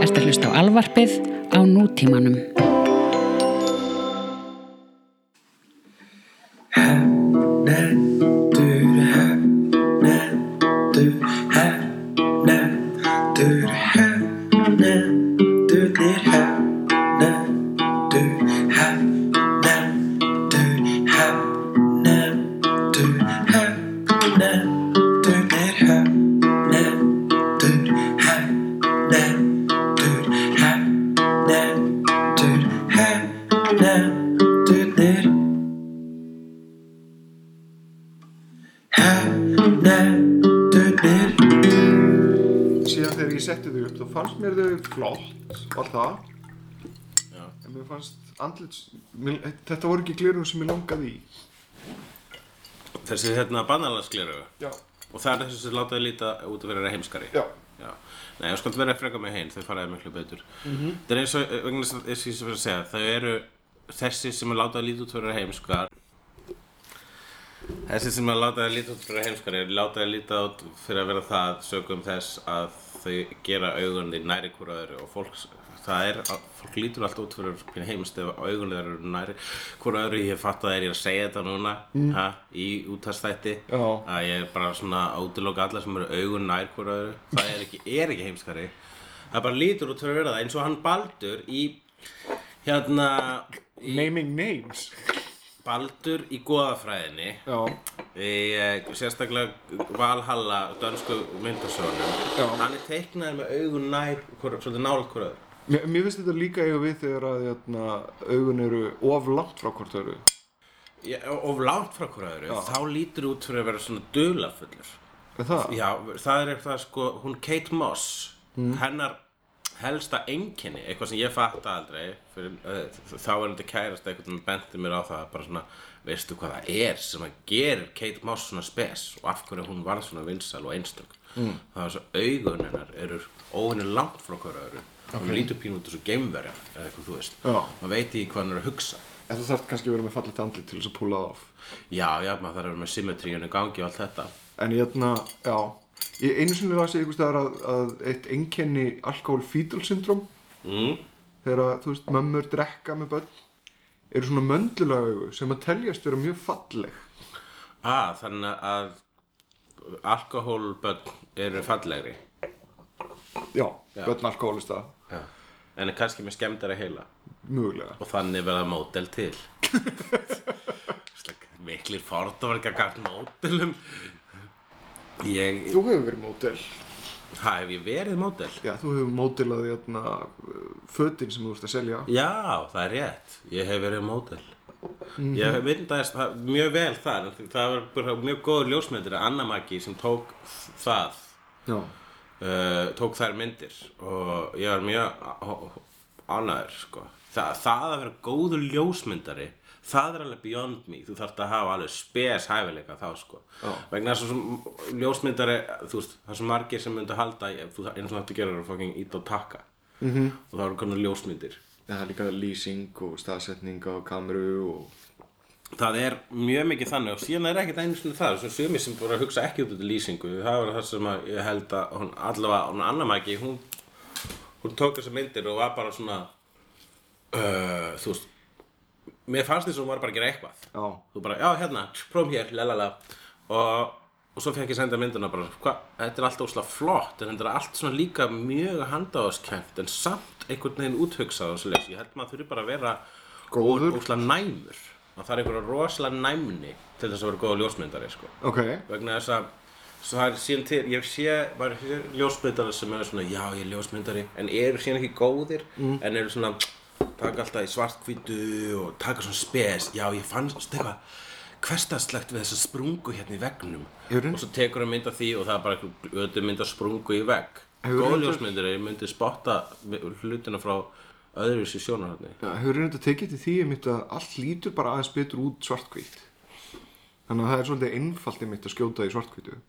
Ertu að hlusta á alvarpið á nútímanum. Fannst andlits mér, þetta voru ekki glirun sem ég langaði í. Þessi hérna banalansgleru já, og það er þessi sem látaði líta út að vera heimskari? Já, Já. Nei, ég skal vera að freka mig heim, þau faraði miklu betur. Það er eins og, vegna þess að þess að ég fyrir að segja þau eru þessi sem er látaði líta út að vera heimskar. Þessi sem er látaði líta út fyrir heimskari er látaði líta út fyrir að vera það sögum þess að þau gera augun því næri hvora öðru og fólk, það er, að- fólk lítur alltaf út fyrir pínu heimst ef augun þeirra eru næri hvora öðru, ég fatt að er ég að segja þetta núna ha, í útastætti að ég er bara svona að útiloka alla sem eru augun nær hvora öðru. Það er ekki, er ekki heimskari. Það bara lítur út fyrir það eins og hann Baldur í hérna í naming names. Baldur í goðafræðinni. Í eh, sérstaklega Valhalla dönsku myndasögunum. Já. hann er teiknaður með augun nær svolítið nálægt hvora öðru mér, mér finnst þetta líka eiga við þegar að jæna, augun eru of langt frá hvort öru Já, of langt frá hvora öðru Já. þá lítur út fyrir að vera svona dulafullur er það? Já, það er það sko, hún Kate Moss, hennar helsta einkenni, eitthvað sem ég fatt aldrei, fyrir, uh, þá er þetta kærast eitthvað sem benti mér á það, bara svona, veistu hvað það er sem að gerir Kate Moss svona spes og af hverju hún varð svona vinsal og einstök. Mm. Það er svo augun hennar eru óhenni langt frá hverju öðru. Hún lítur pínu út þessu geimverja, eða eitthvað þú veist. Já. Maður veit ekki hvað hann er að hugsa. en þú þarf kannski að vera með fallit andlit til þess að púla það af Já, já, maður þarf að vera með symmetríun í gangi og allt þetta. En hérna, já, ég einu sinni las ég einhvers staðar að, að eitt einkenni alkohol fetal syndrom Mm. þegar þú veist, mömmur drekka með börn eru svona möndlulega augu sem að teljast vera mjög falleg. Ah, þannig að alkohólbönn eru fallegri Já, Já. börn alkoholista, Já. En er kannski með skemmdara heila mögulega. Og þannig verða módel til Miklir fordófarga gart módelum Ég, Þú hefur verið mótel. hæ, hef ég verið módel? Já, þú hefur mótelað hérna fötin sem þú ert að selja. Já, það er rétt Ég hef verið módel Ég hef myndaðist það, mjög vel þar Það var bara mjög góður ljósmyndir Anna Maggi sem tók það Já. Uh, tók þær myndir og ég var mjög ánæður sko. Þa, það að vera góður ljósmyndari það er alveg beyond me þú þarft að hafa alveg spes hæfileika þá sko. Já. vegna þess að ljósmyndari þú veist, það er svo margir sem myndu halda ef þú, eins og þú ætti að gera er að fucking ít og taka -hmm. og það eru konar ljósmyndir Það er líka lýsing og staðsetning á kameru og... það er mjög mikið þannig og síðan er ekkert einu svona það. Svo sumi sem bara hugsa ekki út út í lýsingu það var það sem að ég held að hún allavega, hún Anna Maggi hún, hún tók þessar myndir og var bara svona uh, þú veist mér fannst þess að hún var bara að gera eitthvað. Já. þú bara, já hérna, prófum hér, lalala og, og svo fekk ég senda myndina bara, hvað, þetta er allt óslega flott en þetta er allt svona líka mjög handáðskent en samt einhvern veginn úthugsað og svo leys, ég held maður þurfi bara að vera Góður. óslega næmur og það er einhverja rosalega næmni til þess að vera góða ljósmyndari sko. Ok. vegna þess að það er síðan til, ég sé bara ljósmyndari sem eru svona, já ég er ljósmyndari en eru síðan ekki góðir en eru svona, taka alltaf í svartkvítu og taka svona spes já ég fannst eitthvað hverstastlegt við þessa sprungu hérna í veggnum og svo tekur hann mynd af því og það er bara eitthvað öðu mynd af sprungu í vegg Hefurðu góð reyndar- ljósmyndari myndi spotta hlutina frá öðru sér sjónarhætni Já, hefur reynda tekið til því að allt lítur bara aðeins betur út svartkvít. Þannig að það er svolítið einfalt einmitt að skjóta í svartkvítu.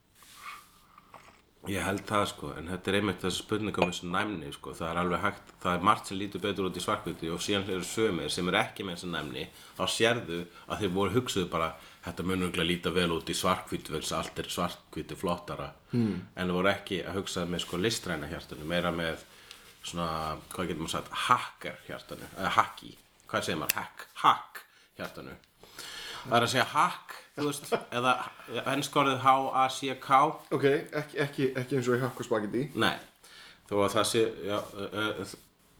Ég held það sko, en þetta er einmitt þessi spurning um þessu næmni sko, það er alveg hægt, það er margt sem lítur betur út í svartkvítu og síðan eru sömur sem eru ekki með þessu næmni, þá sérðu að þeir voru hugsuðu bara, þetta mun örugglega líta vel út í svartkvítu vegna að allt er svartkvítu flottara, hmm. en þeir voru ekki að hugsa með sko listræna hjartunum, meira með svona, hvað getur maður sagt, hacker hjartanu, eða hacki, hvað segir maður, hack, hack hjartanu. Það er að segja hack, þú veist, eða ennskorðið H-A-C-K, Ok, ekki, ekki, ekki eins og í hakk og spagetti nei, þó að það sé, já, uh, uh,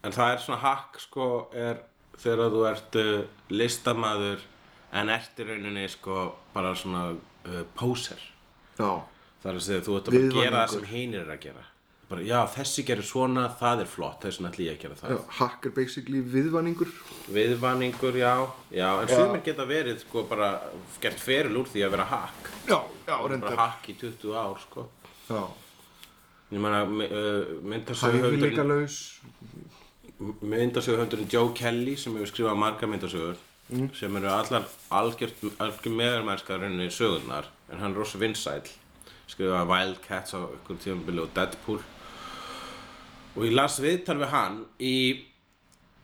en það er svona hack, sko, er þegar þú ert uh, listamaður en ert í rauninni, sko, bara svona poser. Já, Það er að segja, þú ert að gera það sem hinir er að gera. Bara, já, þessi gerir svona, það er flott, þess vegna ætlum ég að gera það. já, hakk er basically viðvaningur. Viðvanningur, já, já, en sumir geta verið, sko, bara gert feril úr því að vera hakk. Já, já, Bara reyndar. hakk í 20 ár, sko. Já, Ég meina, uh, myndasöguhöndurinn, hæfileikalaus myndasöguhöndurinn Joe Kelly sem hefur skrifað marga myndasögur sem eru allar algjört, algjör meðarmennskar rauninni sögurnar en hann er rosa vinsæll. Skrifaði Wildcats á ykkur tímabili og Deadpool og ég las viðtal við hann í,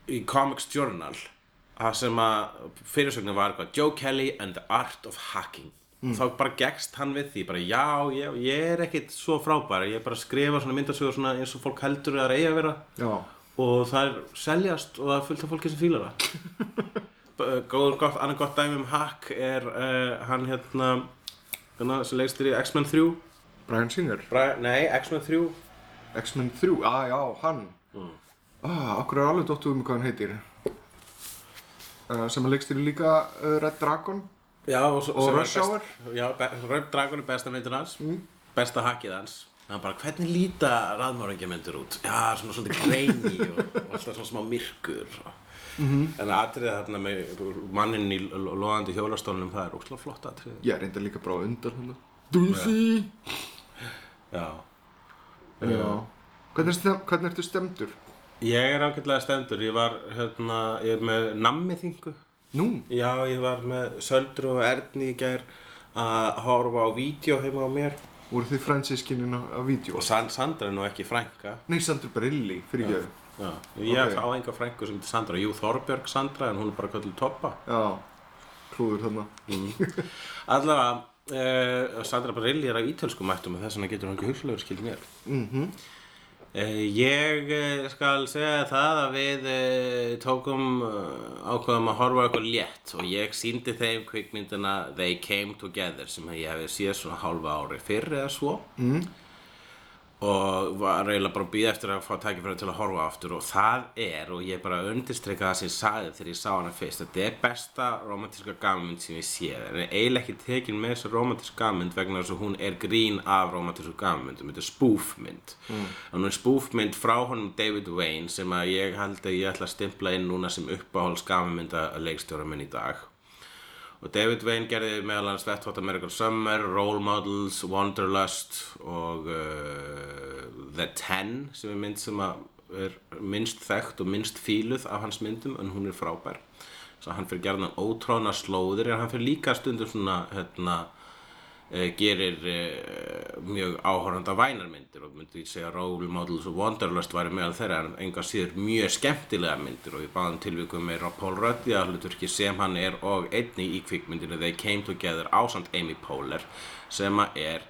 í Comics Journal það sem að fyrirsögnin var eitthvað Joe Kelly and the Art of Hacking. Og þá bara gegst hann við því bara já, ég, ég er ekkit svo frábær ég er bara að skrifa svona myndasögur svona eins og fólk heldur að eigi að vera. Já, og það er seljast og það er fullt af fólki sem fílar það. B- góður gott, annað gott dæmi um hack er uh, hann hérna hérna sem leikstir í X-Men 3 Brian Singer. Bra nei, X-Men 3 X-Men 3, ah já, hann. Mm. Ah, okkur er alveg dóttu um hvað hann heitir. Uh, sem að leikstýri líka uh, Red Dragon já, og, Og er Rush Hour? já, Red Dragon er besta myndin hans. Besta hackið hans. Hann bara, hvernig líta raðmárengja út? Já, svona svolítið greini og, og alltaf svona smá myrkur. Og, en atriðið þarna með mannin í lo- loðandi hjólastólnum það er óslega flott atriðið Ég reyndar líka bara á undan hann Dulci já Já Hvernig, er hvernig ertu stemdur? Ég er ágætlega stendur, ég var hérna, ég er með nammiþingu Nú, Já, ég var með Söldur og Erni í gær að horfa á vídeo heima á mér. Voru þið fransískinin á, vídeo? og San Sandra er nú ekki frænka. Nei, Sandur Brilli, fyrir ekki Já, ég Ok. okay. á enga frænku sem heitir Sandra. Jú, Þorbjörg Sandra en hún er bara kallið Toppa Já, klúður þarna. Allavega, uh, Sandra Barilli er af ítölskum mættum og þess vegna getur hún ekki hugsulegur skild mér Mhm. Uh, ég uh, skal segja það að við tókum ákveðum að horfa eitthvað létt og ég síndi þeim kvikmyndina They Came Together sem ég hefði séð svona hálfa ári fyrr eða svo mm. Og var eiginlega bara að býða eftir að fá tækifæri til að horfa aftur. Og það er og ég bara undirstreika það sem ég sagði þegar ég sá hana fyrst þetta er besta romantíska gammynd sem ég séð. En er eiginlega ekki tekin með þessu romantíska gammynd vegna þess að hún er grín af romantísku gammyndum, þetta er spoofmynd. Mm. og hún er spoofmynd frá honum David Wayne sem að ég held að ég ætla að stimpla inn núna sem uppáhalds gammynda leikstjóra minn í dag og David Wayne gerði meðal hans Wet Hot American Summer, Role Models, Wanderlust og uh, The Ten sem er mynd sem að er minnst þekkt og minnst fíluð af hans myndum en hún er frábær. Svo hann fyrir gerðan ótróna slóðir en hann fyrir líka stundum svona hérna gerir uh, mjög áhorfanda vænarmyndir og myndi ég segja Role Models og Wanderlust væri meðal þeirra en enga síður mjög skemmtilega myndir og í báðum tilvikum er Paul Rudd í aðhluturki sem hann er og einnig í kvikmyndinu They Came Together ásamt Amy Poehler sem að er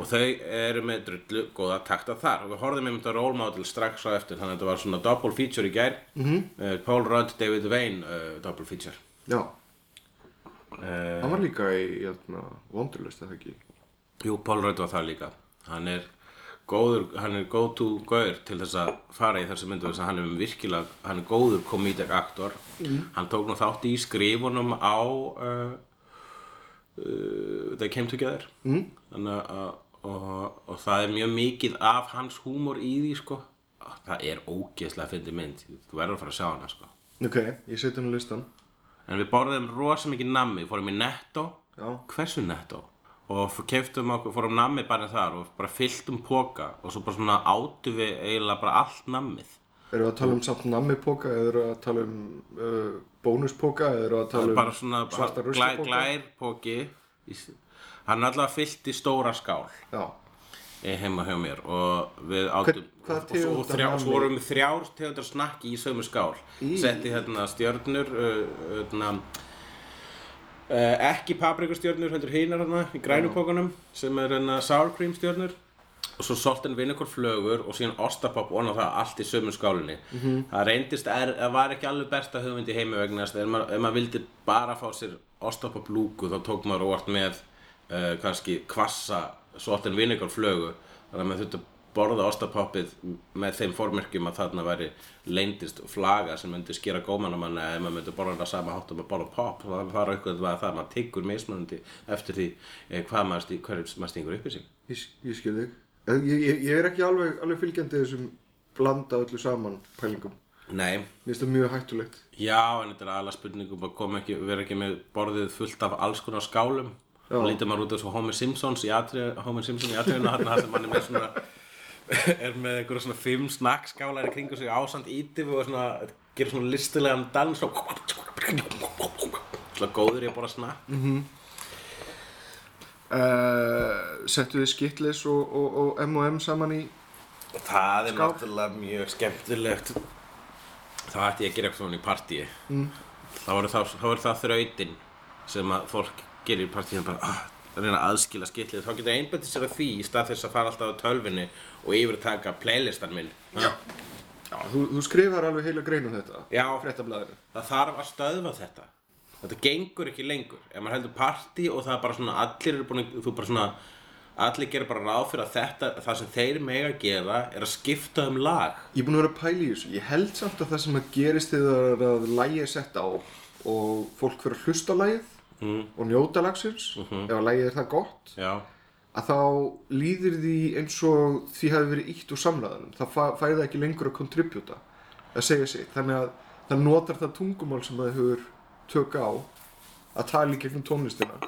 og þau eru með drullu góða takta þar. Og við horfðum einmitt á Role Model strax á eftir þannig að þetta var svona double feature í gær. Mm -hmm. Paul Rudd, David Wayne uh, double feature. Já, uh, hann var líka í hérna, Wanderlust, eða ekki? Jú, Paul Rudd var það líka. Hann er góður, hann er go to gaur til þess að fara í þessu myndu þess að hann er virkilega, hann er góður comedic aktor hann tók nú þátt í skrifunum á uh, uh, They Came Together. Mm. þannig að og, og það er mjög mikið af hans húmor í því sko. Það er ógeðslega fyndið mynd. Þú verður að fara að sjá hana sko. Ok, ég seti hann á listan en við borðum rosa mikið nammi fórum í netto. Já. hversu netto? Og keftum okkur, fórum nammi bara þar og bara fylltum póka og svo bara svona átu við eiginlega bara allt nammið. Erum við að tala um samt nammipoka eða erum við að tala um uh, bónuspoka eða erum við að tala um bara svona svarta glær, ruslapoka? glær póki hann er allavega fyllt í stóra skál. Já, heima hjá mér og við átum hvaða og, og, þrjá, svo vorum við þrjár tegundar snakki í sömu skál. Setti hérna stjörnur hérna ekki paprikustjörnur, heldur hinar hérna í grænupókunum sem er hérna sour cream stjörnur. Og svo soltin vinningur flögur og síðan ostapop og það allt í sömu skálinni. -hmm. það reyndist, það var ekki alveg besta hugmynd í heimi vegna þess að ef maður, maður vildi bara fá sér ostapop lúku þá tók maður óvart með uh, kannski kvassa soltin vinningur flögu þannig að maður þurfti að borða ostapoppið með þeim formerkjum að þarna væri leyndist flaga sem myndi skera gómanamann eða ef maður myndi borða það sama hátt og maður borða pop það var eitthvað að það að maður tyggur mismunandi eftir því eh, hvað maður, stí, maður stingur upp í sig Ég, ég skil þig. En Ég, ég, ég er ekki alveg, alveg fylgjandi þessum blanda öllu saman pælingum. Nei, Mér finnst það mjög hættulegt. já, en þetta er alveg spurningum að koma ekki, vera ekki með borðið fullt af alls konar skálum. Og lítið maður út af svo Homer Simpsons í atrið, Homer Simpson í atriðinu hann sem hann er með svona er með einhverja svona fimm snakkskálar í kringu sig ásand ítif og svona gerir svona listilegan dans og svona góður í að borða snakk. Uh, settu þið skitlis og, og, og M&M saman í... Það er náttúrulega mjög skemmtilegt. Það ætti ég að gera eitthvað svona í partíi mm. þá voru það, voru það þrautin sem að fólk gerir í partíinu bara ah, að reyna að aðskila skillið þá getur einbættið sér að því í stað þess að fara alltaf á tölvinni og yfir að taka playlistan minn Já. Já, þú, þú skrifar alveg heila grein um þetta. Já. Það þarf að stöðva þetta Þetta gengur ekki lengur Ef maður heldur partí og það er bara svona allir eru búin að, þú bara svona allir gerir bara ráð fyrir að þetta það sem þeir mega gera er að skipta um lag Ég er búin að vera að pæla í þessu. Ég held samt að það sem að gerist þegar að lægi er sett á og fólk fyrir að hlusta lægið mm. og njóta lagsins, ef að lægið er það gott, Já, að þá líður því eins og því hafi verið ítt úr samræðanum. Það fæ, fæði það ekki lengur að kontribjúta, að segja sig. Þannig að það notar það tungumál sem það hefur tök á að tala í gegnum tónlistina.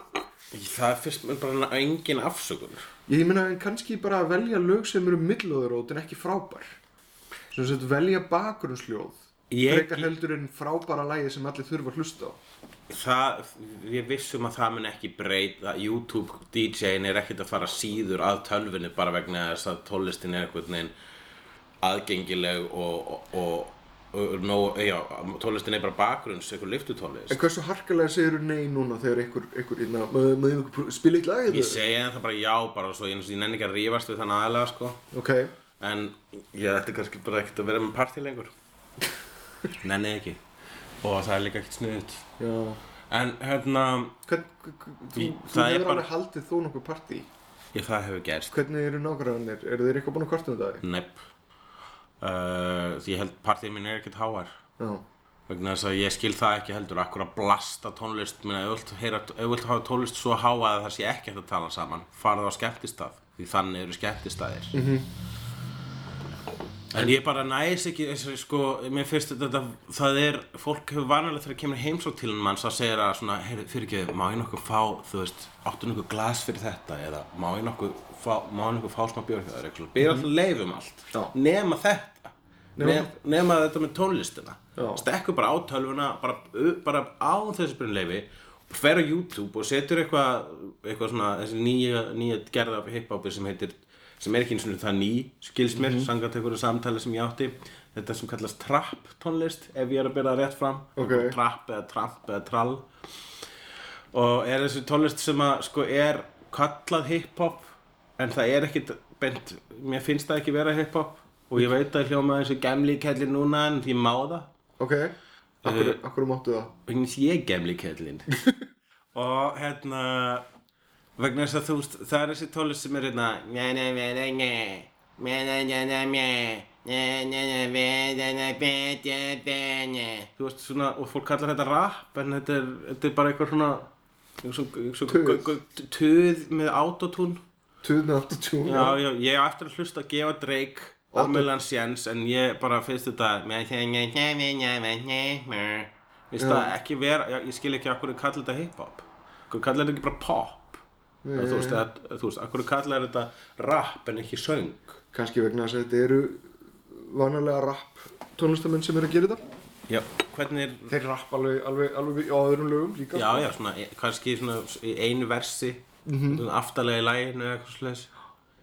það fyrst mér bara engin afsökun Ég en kannski bara að velja lög sem eru millóðurót en ekki frábær. Sem sagt velja bakgrunnsljóð. Ég- Frekar heldur en frábæra lægi sem allir þurfa að hlusta á. Það, ég vissum að það mun ekki breyta. YouTube DJ-in er ekkert að fara síður að tölvunni bara vegna þess að tónlistin er einhvern veginn aðgengileg og, og, og, og no, já, tónlistin er bara bakgrunns, einhver lyftutónlist. En hversu harkalega segir þú nei núna þegar einhver, einhver, maður, maður einhver spila eitt lag? Ég segi það bara já, bara svo ég, nenni ekki að rífast við þann aðalega sko. Ok, En ég ætti kannski bara ekkert að vera með partí lengur. Nenni ekki. Og það er líka ekkert sniðut já. En hérna, Hvern, hvern, þú, þú er hefur bara- alveg haldið þó nokkuð partí. ég, það hefur gerst Hvernig eru nákvæmlega Eru þeir eitthvað búin að korta um það? Nepp uh, Því ég held partíð mín er ekkert háar Já. vegna þess að ég skil það ekki heldur akkur að blasta tónlist minna, ef þú vilt, þú hafa tónlist svo háa að það sé ekki hægt að tala saman farðu á skemmtistað því þannig eru skemmtistaðir -hmm. En ég bara næs ekki sko, mér finnst þetta það er, fólk hefur vanalegt þegar kemur heimsók til manns að segja að svona, heyr, fyrir ekki, má ég nokkuð fá þú veist, áttu nokkuð glas fyrir þetta? Eða má ég nokkuð fá, má ég nokkuð fá smá björn hjá þér, eitthvað, byrja alltaf leifum allt. Nema þetta. Nema- þetta. með tónlistina. Já. stekkur bara á tölvuna bara, bara á þessu byrjunleifi og fer á YouTube og setur eitthvað eitthvað svona þessi nýja, nýja gerða hiphopi sem heitir sem er ekki eins og það ný, skils mér mm -hmm. sangat einhverju samtali sem ég átti þetta sem kallast trap tónlist ef ég er að byrja rétt fram Ok. trap eða tramp eða trall og er þessi tónlist sem að sko er kallað hiphop en það er ekkit bent, mér finnst það ekki vera hiphop og ég veit að hljóma og gemli kelli núna en ég má það Ok, akkur, Eh. akkur máttu það? ég er gemli kellin og hérna vegna þess að þú veist, það er þessi tólus sem er hérna þú veist svona og fólk kallar þetta rap en þetta er, þetta er bara eitthvað svona tuð með autotún tuð með autotún já, já, ég hef eftir að hlusta að gefa Drake ormiðlan séns en ég bara finnst þetta finnst það ekki vera ég skil ekki okkur að kalla þetta hip-hop okkur kalla þetta ekki bara pop yeah. þú veist, að, þú veist, hverju kallar þetta rap en ekki söng Kannski vegna þess að þetta eru vanalega rap tónlistamenn sem eru að gera þetta. já, hvernig er Þeir rapp alveg, alveg, alveg á öðrum lögum líka. já, já, svona, e- kannski svona í einu versi mm -hmm. aftarlega í læginu eða eitthvað slags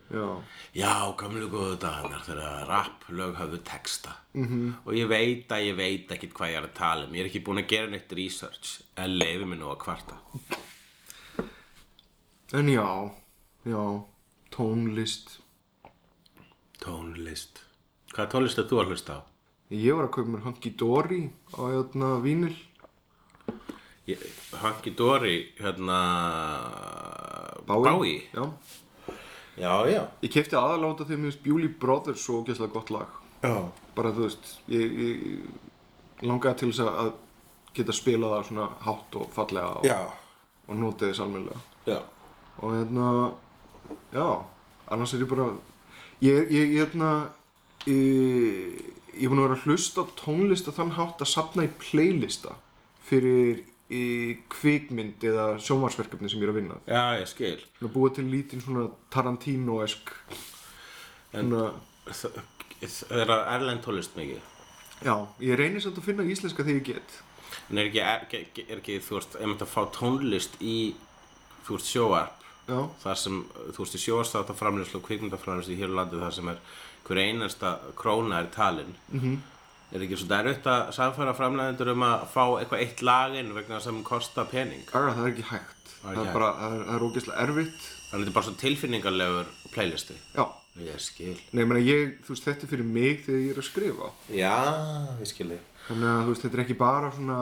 Já. Já, gamlu góðu dagarnar þegar rapplög hafðu texta -hmm. og ég veit að ég veit ekkert hvað ég er að tala um ég er ekki búinn að gera neitt research en leiði mér nú að kvarta En já, já, tónlist. Tónlist Hvaða tónlist er þú að hlusta á? Ég var að kaupa mér Hunky Dory á hérna vínil. Ég- Hunky Dory hérna Bowie. Bowie. Já. Já, já Ég kefti aðaláta þegar mér finnst Bewley Brothers svo gæslega gott lag. Já Bara þú veist, ég, ég langaði til þess að- geta spilað það svona hátt og fallega og, og notið þess almennilega. Já Og hérna, já, annars er ég bara, ég, ég, hérna, ég, ég er búin að vera að hlusta á tónlista þann hátt að sapna í playlista fyrir í kvikmynd eða sjónvarsverkefni sem ég er að vinna. Já, ég skil Svona búið til lítinn svona Tarantino-esk, svona, Það er að erlend tónlist mikið já, ég reynir samt að finna íslenska þegar ég get. En er ekki, er, er ekki þú veist, einmitt að fá tónlist í, þú veist, sjóarp Já, þar sem, þú veist, í sjóarstátaframlýslu og kvikmyndaframlýslu í hér á landi þar sem er hver einasta króna er talin mm -hmm. er ekki svo erfitt að samfæra framlæðendur um að fá eitthvað eitt laginn vegna sem kosta pening aga, það er ekki hægt. Það er Það er bara, það er, ógeðslega erfitt. þannig að þetta er bara svo tilfinningarlegur playlisti Já, ég skil nei, ég meina, ég, þú veist, þetta er fyrir mig þegar ég er að skrifa. já, ég skil þig Þannig að þú veist, þetta er ekki bara svona,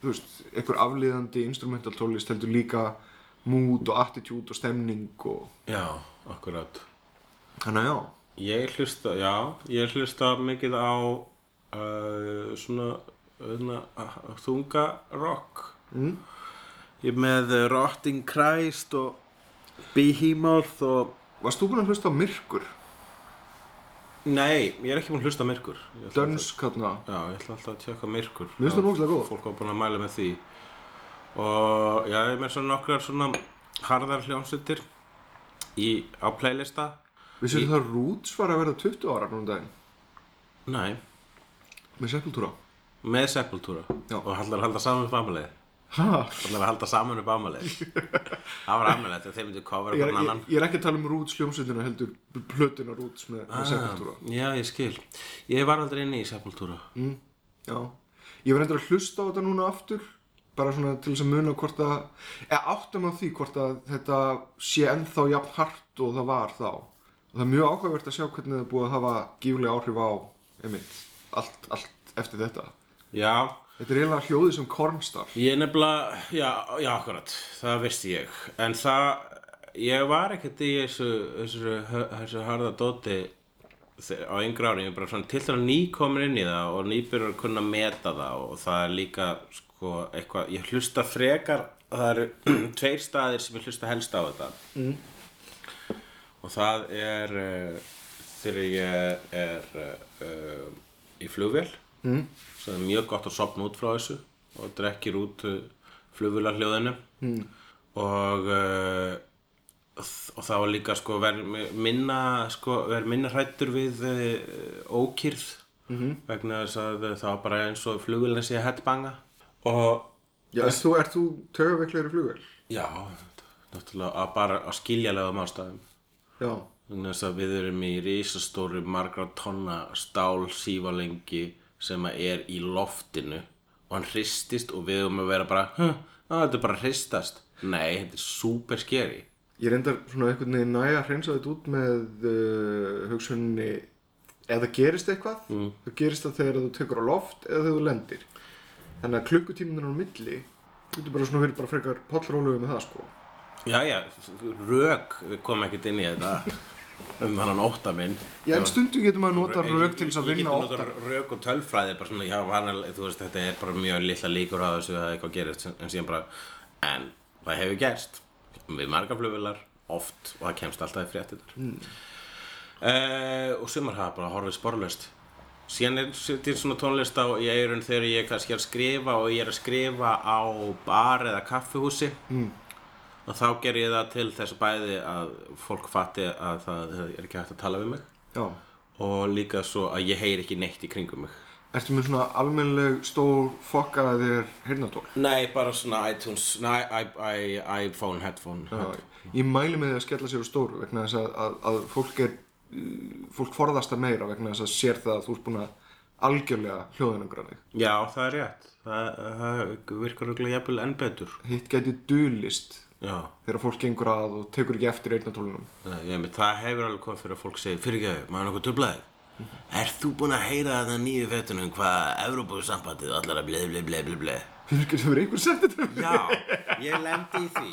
þú veist, einhver afliðandi instrumental tónlist heldur líka mood og attitude og stemning og já, akkurat þannig að já, Ég hlusta, já, ég hlusta mikið á uh, svona, svona uh, þunga rock. Mm. Ég er með Rotting Christ og Behemoth og... varst þú búinn að hlusta á Myrkur? Nei, ég er ekki búinn að hlusta á myrkur. Dönsk hérna, Já, ég ætla alltaf að tjekka myrkur. Finnst það ógeðslega góð. Fólk var búinn að mæla með því. Og já, ég með svona nokkrar svona harðar hljómsveitir á playlista. Vissir það að Roots var að verða 20 ára núna um daginn Nei, með Sepultura? með Sepultura. Já. Og hallar að halda saman upp amalið. Ha? Það er að halda saman upp amalið Það var amalið þegar þeir myndu cover Ég ég, ég er ekki að tala um Roots hljómsveitina heldur plötuna Roots með, með Sepultura ah, Já, ég skil Ég var aldrei inni í Sepultura mm, Já, ég var endur að hlusta á þetta núna aftur bara svona til þess að muna hvort að eða áttum á því hvort að þetta sé ennþá jafn hart og það var þá. Og það er mjög áhugavert að sjá hvernig það er búið að hafa gífulega áhrif á einmitt, allt, allt eftir þetta. Já, þetta er eiginlega hljóðið sem kornstar ég nefnilega Já, já, akkurat, það vissi ég. En það, ég var ekkert í þessu þessu, þessu harða dóti á yngra ári, ég er bara svona til þess að nýkomin inn í það og nýbyrjar að kunna meta það og það er líka sko eitthvað, ég hlusta frekar það eru tveir staðir sem ég hlusta helst á þetta mm. og það er uh, þegar ég er uh, í flugvél mm. það er mjög gott að sopna út frá þessu og drekkir út uh, flugvélarhljóðinu mm. og uh, og það var líka sko verið minna sko verið minna hrættur við uh, ókýrð -hmm. vegna þess að það var bara eins og flugvélina sé að headbanga. Og Já, ert þú, þú tögaveiklegri flugvel? já, náttúrulega að bara á skiljalegum ástæðum. Já, Þannig þess að við erum í risastóru margra tonna stál sívalengi sem að er í loftinu og hann hristist og við erum að vera bara á, þetta er bara að hristast. Nei, þetta er super scary ég reyndar svona einhvern veginn næja að hreinsa þetta út með uh, hugsunni það gerist eitthvað, mm. það gerist það þegar þú tekur á loft eða þegar þú lendir. Þannig að klukkutíminn á milli þú getur bara svona verið bara frekar pollróluðu með það sko. Já, já, rök kom ekkert inn í þetta um þannig ótta minn. Já, en stundum getur maður nota rauk til þess að vinna Ég óttar get nota rök og tölfræði bara svona, já, hann, er- veist, þetta er bara mjög litla líkur á þessu að eitthvað gerist en síðan bara, en það hefur gerst við margar flugvilar, oft og það kemst alltaf í fréttinar mm. og sumar hafa bara horfið sporlaust. Síðan er til svona tónlist á í eirun þegar ég kannski er að skrifa og ég er að skrifa á bar eða kaffihúsi. Mm. og þá ger ég það til þess bæði að fólk fatti að það er ekki hægt að tala við mig. Já, og líka svo að ég heyri ekki neitt í kringum mig ertu með svona almennileg stór fokkaðir heyrnatól Nei, bara svona iTunes, nei, I, I, iPhone, headphone Já, ég mæli með því að skella sér á stóru vegna þess að, að, að fólk er uh, fólk forðast það meira vegna þess að sér það að þú ert búin að algjörlega hljóðinangra þig Já, það er rétt. Það, það virkar auðvitað jafnvel enn betur. Hitt gæti dulist Já, þegar fólk gengur að og tekur ekki eftir eyrnatólunum. Nei, ég veit, það hefur alveg komið fyrir að fólk segir fyrir ekki, maður nokkuð dublaði Er þú búinn að heyra það nýju fettunum hvað Evrópusambandið allar að bleið, bleið, bleið, bleið, bleið Finnur ekki sem er einhver sett þetta? Já, ég lendi í því.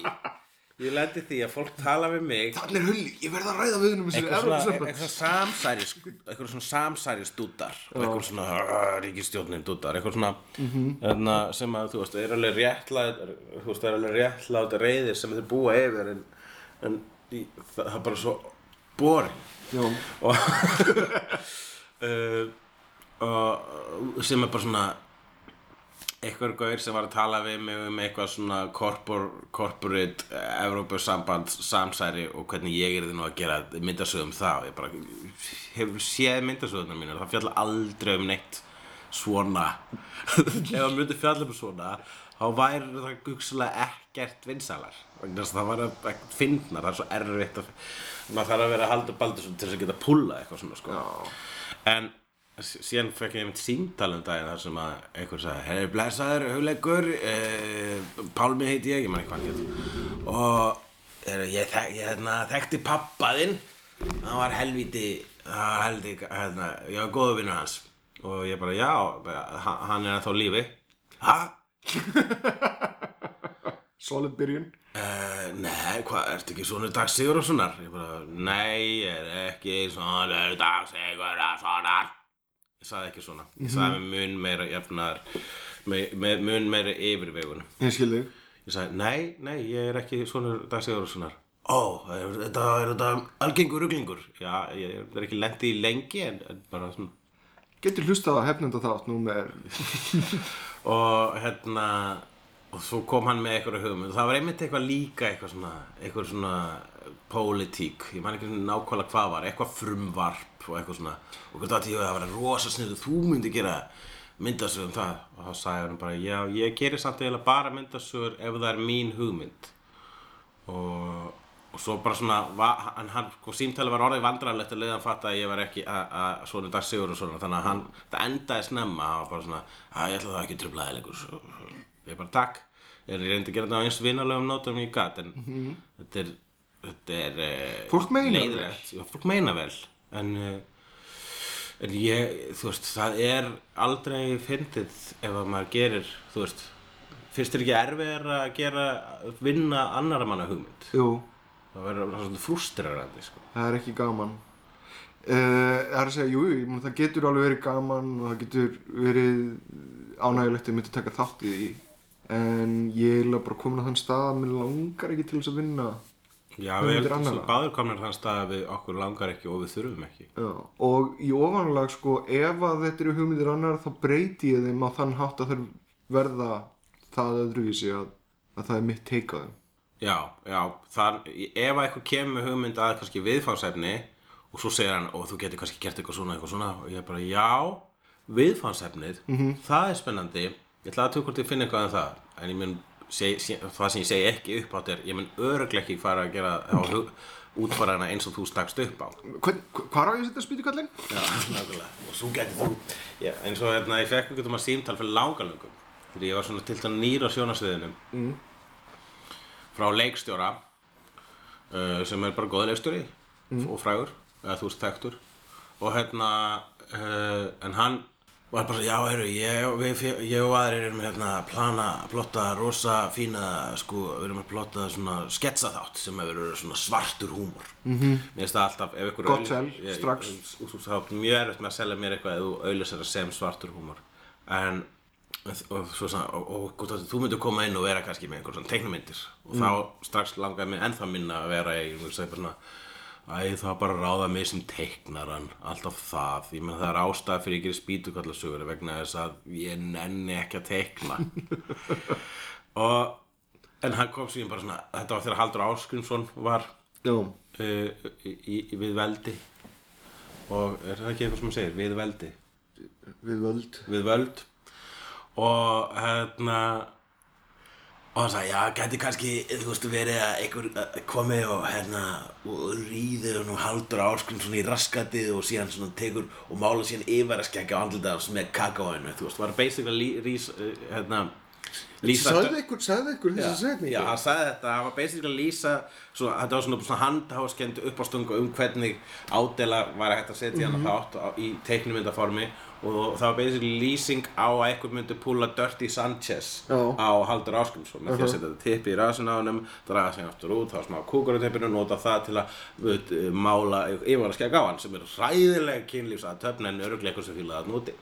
Ég lendi því að fólk tala við mig. Þannig er hulli, ég verð að ræða við hennum eitthvað svona, Evrópusamband eitthvað samsæris eitthvað svona samsæris dútar og eitthvað svona ríkistjórnin dútar eitthvað svona mm sem að þú veist er alveg réttlæð þú veist er alveg réttlæð reyðir sem þeir búa yfir en, en í, það er og, uh, og sem er bara svona eitthvað gaur sem var að tala við mig um eitthvað svona corpor, corporate uh, Evrópusamband samsæri og hvernig ég er því nú að gera myndasögum það og ég bara hefur séð myndasöguna mínu það fjalla aldrei um neitt svona. Ef það myndi fjalla um svona þá væri það gugslega ekkert vinsalar það var ekkert fyndnar það er svo erfitt að maður þarf að vera að halda baldur til þess að geta púla eitthvað svona sko. En síðan fekk ég einmitt símtal um daginn þar sem að einhver sagði hefur blessaður, hugleikur eh, Pálmi heiti ég, ég man ekki hvað hann hét. Og er, ég, þek, ég hérna, þekkti pappaðinn hann var helviti hann var helviti, hérna, ég var góðu vinnur hans. Og ég bara, já, bara, hann- er ennþá á lífi. Ha? solid byrjun? Uh, nei, hvað, ertu ekki svona Dag Sigurðarssonar? Ég bara, nei, ég er ekki svona Dag Sigurðarssonar Ég sagði ekki svona. Ég sagði með mun meira jafnar með, með mun meira yfirvegun. Ég skil þig. Ég sagði, nei, nei, ég er ekki svona Dag Sigurðarssonar Ó, er, þetta er þetta algengur ruglingur? Já, ég er ekki lendi í lengi en, en bara svona. Getur hlustað að hefnenda þátt nú með og hérna og svo kom hann með eitthvað hugmynd. Og það var einmitt eitthvað líka eitthvað svona eitthvað svona pólitík. Ég man ekki nákvæmlega hvað var. Eitthvað frumvarp og eitthvað svona. Og hvernig þetta það var rosa sniðu þú myndi gera myndasögum það. Og þá sagði hann bara já ég gerir samt eiginlega bara myndasögur ef það er mín hugmynd. Og, og svo bara svona va- hann, hann sko, símtali var orðið vandræðanlegt að leiðan fatta að ég var ekki að- að svona dag sigur og svona. Þannig að hann, það endaði snemma. Hann var bara svona, að ég ætla það ekki að Svo- ég bara takk ég reyndi að gera þetta á eins vinalegum nótum ég gat en þetta er þetta er eh, Fólk meinar vel. leiðilegt. Já, fólk meina vel en eh, en ég, þú veist, það er aldrei fyndið ef að maður gerir, þú veist finnst þér ekki erfiðar að gera vinna annara manna hugmynd Jú, það verður svona frustrerandi sko. það er ekki gaman uh, Það er að segja, jú, meina, það getur alveg verið gaman og það getur verið ánægilegt að myndi taka þátt í því en ég er bara komin á þann stað að mér langar ekki til þess að vinna já, við erum báður komnir þann stað að við okkur langar ekki og við þurfum ekki. Já, og í ofanlag sko ef að þetta eru hugmyndir annar þá breyti ég þeim á þann hátt að þær verða það öðruvísi að, að það er mitt teik á þeim. Já, já, þar, ef að eitthvað kemur hugmynd að kannski viðfangsefni og svo segir hann, og þú getur kannski gert eitthvað svona, eitthvað svona. Og ég er bara, já, viðfangsefnið það er spennandi ég ætla að tökja hvort ég finna eitthvað um það en ég mun, seg, seg, það sem ég segi ekki upp átt er ég mun öruglega ekki fara að gera á hug, útfara hana eins og þú stakst upp á Hvern, Hvar á ég að setja spýtukallin? Já, nákvæmlega. Og svo getur þú, já, eins og hérna, ég fekk einhvern veginn símtal fyrir langalöngum. Þegar ég var svona til þannig nýr á sjónasviðinu. Mm. Frá leikstjóra, uh, sem er bara góð leikstjóri og frægur, eða þú veist þekktur. Og hérna, uh, en hann var bara, já, heyrðu, ég, við, ég og aðrir erum hérna að plana, að plotta rosa fína, sko, við erum að plotta svona sketsaþátt sem hefur verið svona svartur húmor. Mm -hmm. Mér finnst það alltaf, ef ykkur Gott sel, strax. þú þú- þá er mjög erfitt með að selja mér eitthvað ef þú auðlýsir það sem svartur húmor en og, svo, svona, og, og, og þú myndir koma inn og vera kannski með einhver svona teiknumyndir og þá strax langaði mér ennþá minna að vera í ég segi bara svona Æ, það var bara að ráða mig sem teiknaran, alltaf það. Ég meina það er ástæða fyrir ég gerir spýtukallasögur vegna þess að ég nenni ekki að teikna. og, en hann kom síðan bara svona, þetta var þegar Haldur Áskrimsson var uh, í, í, við veldi. Og er það ekki eitthvað sem hann segir? Við veldi, við völd. Við völd. Og hérna og hann sagði, já, gæti kannski þú veist verið að einhver komi og hérna og ríður og haldur áskrinn svona í raskatið og síðan svona tekur og mála síðan yfir að skekja á andlita með kakóinu, þú veist, var basically rís, uh, hérna lýsa Sagði ykkur, sagði ykkur þessa setningu? Já, hann sagði þetta, hann var basically að lýsa svo, þetta var svona, svona handháskend uppástungu um hvernig ádela var hægt að setja hann þátt á, í teiknumyndaformi og það var basically lýsing á að einhver myndi púla Dirty Sanchez Já. á Haldur Ásgrímsson. Með því að setja þetta tippi í rasin á honum draga sig aftur út, þá smá kúkur á tippinu nota það til að veit, mála yfirvara skegg á hann sem er ræðileg kynlífs að töfna en öruglega eitthvað sem fílaði að núti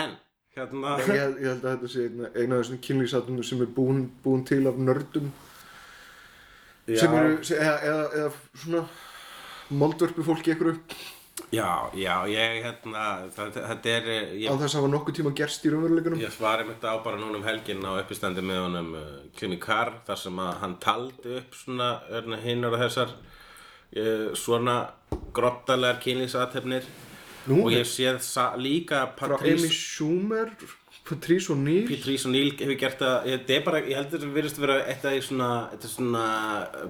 en, hérna Ég, held- ég held að þetta sé eina, eina af þessum kynlýsatunum sem er búin, búin til af nördum. Sem Já. eru, se- eða, eða, eða svona moldvörpu fólki ykkur upp Já, já, ég, hérna, þetta er, ég, á þess að hafa nokkuð tíma gerst í raunveruleikunum ég svari mitt á bara núna um helgin á uppistandi með honum uh, Kimi Carr, þar sem að hann taldi upp svona, hérna, hinnar og þessar uh, svona grottalegar kynlýsathefnir Nú, og ég séð líka frá Amy Schumer Patrice O'Neill? Patrice O'Neill hefur gert það, þetta er bara, ég heldur að það virðist vera eitt af því svona, þetta svona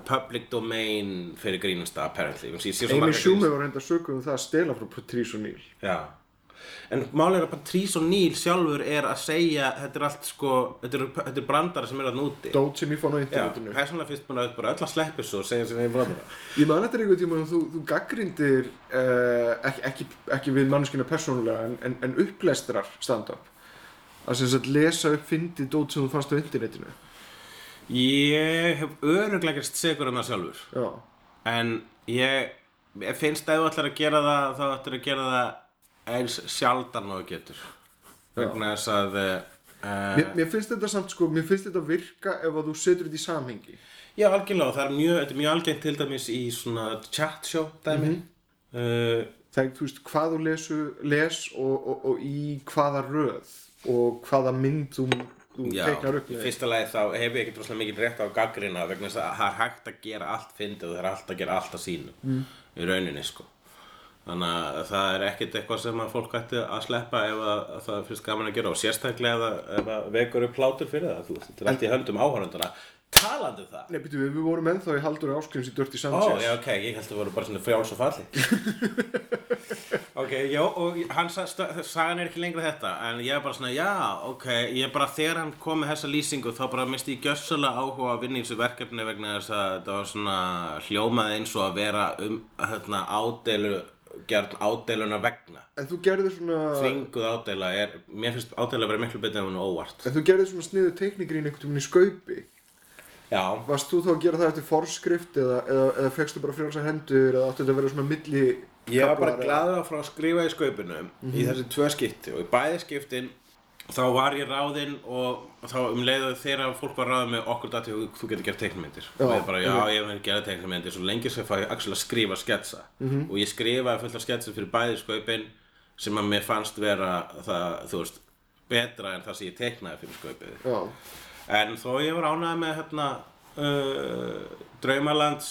public domain fyrir grínasta apparently, Amy Schumer var reynda sökuð um það að stela frá Patrice O'Neill. Já. En málið er að Patrice O'Neill sjálfur er að segja Þetta er allt sko Þetta er, þetta er brandara sem er að núti dót sem ég fann á Já, internetinu. persónulega finnst mér að bara öll að sleppa svo og segja sem er brandara Ég man þetta einhvern tíma að þú, þú gaggrindir uh, ekki, ekki, ekki við mannskina persónulega en, en, en upplestrar stand-up að sem sagt lesa upp fyndið dót sem þú fannst á internetinu? Ég hef öruglega gerst segur um það sjálfur. Já, En ég, ég finnst að ef þú ætlar að gera það þá ætlar að gera það eins sjaldan og getur. Vegna þess að uh, mér, mér finnst þetta samt sko, mér finnst þetta virka ef að þú setur þetta í samhengi. Já, algjörlega, það er mjög, þetta er mjög algengt til dæmis í svona chat show dæmi. Mhm. uh, Það er, þú veist, hvað þú lesu, les og, og, og í hvaða röð og hvaða mynd þú, þú Já, teiknar upp með. fyrsta lagi þá hef ég ekkert rosalega mikið rétt á gaggrina vegna þess að það er hægt að gera allt fyndið og það er hægt að gera allt að sínu mm. í rauninni sko. Þannig að það er ekkert eitthvað sem að fólk ætti að sleppa ef að, að það finnst gaman að gera og sérstaklega ef að, ef að vekur upp plátur fyrir það. Þú þetta er allt í höndum áhörundana talandi um það? Nei, byrju, við, við vorum ennþá í Haldur Áskrims í Dirty Ó, Sanchez já, ok, ég held að það voru bara svona frjáls og falli Ok, já, og hann sagan er ekki lengra þetta En ég er bara svona, já, ok Ég er bara, þegar hann kom með þessa lýsingu Þá bara misti ég gjössalega áhuga að vinna í þessu verkefni Vegna þess að þetta var svona Hljómaði eins og að vera um hérna, ádeilu Gjörn ádeiluna vegna. En þú gerðir svona Þvinguð ádeila er Mér finnst ádeila að vera miklu betur en hún óvart. En þú gerðir svona sniðu teiknigrín einhvern veginn í skaupi Varst þú þá að gera það eftir forskrift eða, eða, eða fegstu bara frjálsa hendur eða átti þetta að vera svona milli Ég var bara glaður að fara að skrifa í skaupinu í þessi tvö skipti og í bæði skiptin þá var ég ráðinn og þá um leiðu þegar fólk var ráðið með okkur dati og þú getur gert teiknumyndir Já, og ég bara, já, einmitt. ég vil gera teiknumyndir svo lengi sem fæ ég actually að skrifa sketsa. Og ég skrifaði fullt af sketsa fyrir bæði skaupin sem að mér fannst vera það, þú veist, betra en það sem ég teiknaði fyrir skaupið En þó ég var ánægð með hérna uh, Draumalands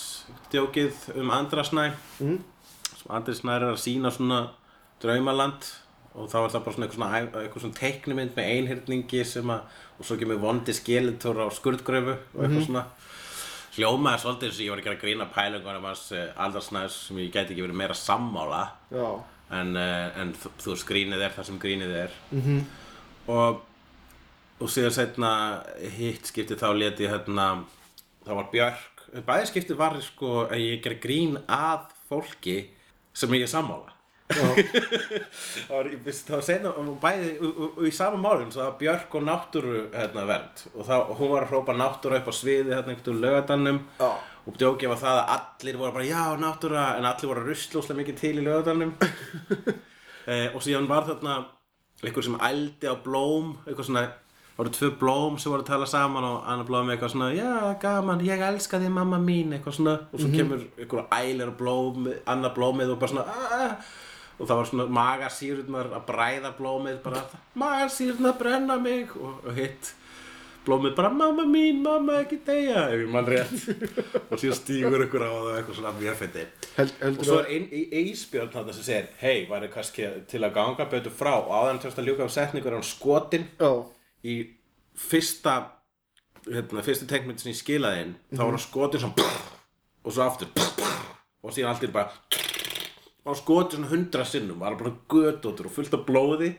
djókið um Andrasnæ. Mm. sem Andrasnæ er að sína svona Draumaland og þá er það bara svona eitthvað svona, æ- eitthvað svona teiknumynd með einhyrningi sem að og svo kemur vondi skelitor á skurðgröfu og eitthvað svona. Hljómaði svolítið eins og ég var að gera grína pælingunum hans uh, Andrasnæs sem ég gæti ekki verið meira sammála. En, uh, en þú, þú veist grínið er það sem grínið er. -hmm. og og síðan setna hitt skipti þá leti hérna það var Björk, bæði skipti var sko að ég gera grín að fólki sem ég er sammála. Var setna og bæði, og, og, og í sama svo það var Björk og náttúru hérna, vernd. Og, þá, hún var að hrópa náttúru upp á sviði hérna einhvern lögadannum Já. og djókið var það að allir voru bara já náttúra en allir voru að rusla óslega mikið til í lögadannum eh, og síðan var þarna einhver sem ældi á blóm eitthvað svona það voru tvö blóm sem voru að tala saman og annar blóm eitthvað svona já gaman, ég elska þig mamma mín eitthvað svona. Og svo kemur einhver ælir á blóm, annar blómið og bara svona "Ah." og það var svona magasýrurnar að bræða blómið bara magasýrurnar brenna mig. Og, og hitt blómið bara mamma mín, mamma ekki deyja. Ef ég mann rétt. Og síðan stígur ykkur á það eitthvað svona mjög fyndi Held, og svo er ein, ein, Ísbjörn þarna sem segir hei, væri kannski til að ganga betur frá og áðan tjóðst að ljúka á setningur er hann skotin. Já, í fyrsta hérna, fyrsta teikmynd sem ég skilaði inn þá var hann skotin svona og svo aftur og síðan allt er bara og skotin svona hundra sinnum var bara götóttur og fullt af blóði.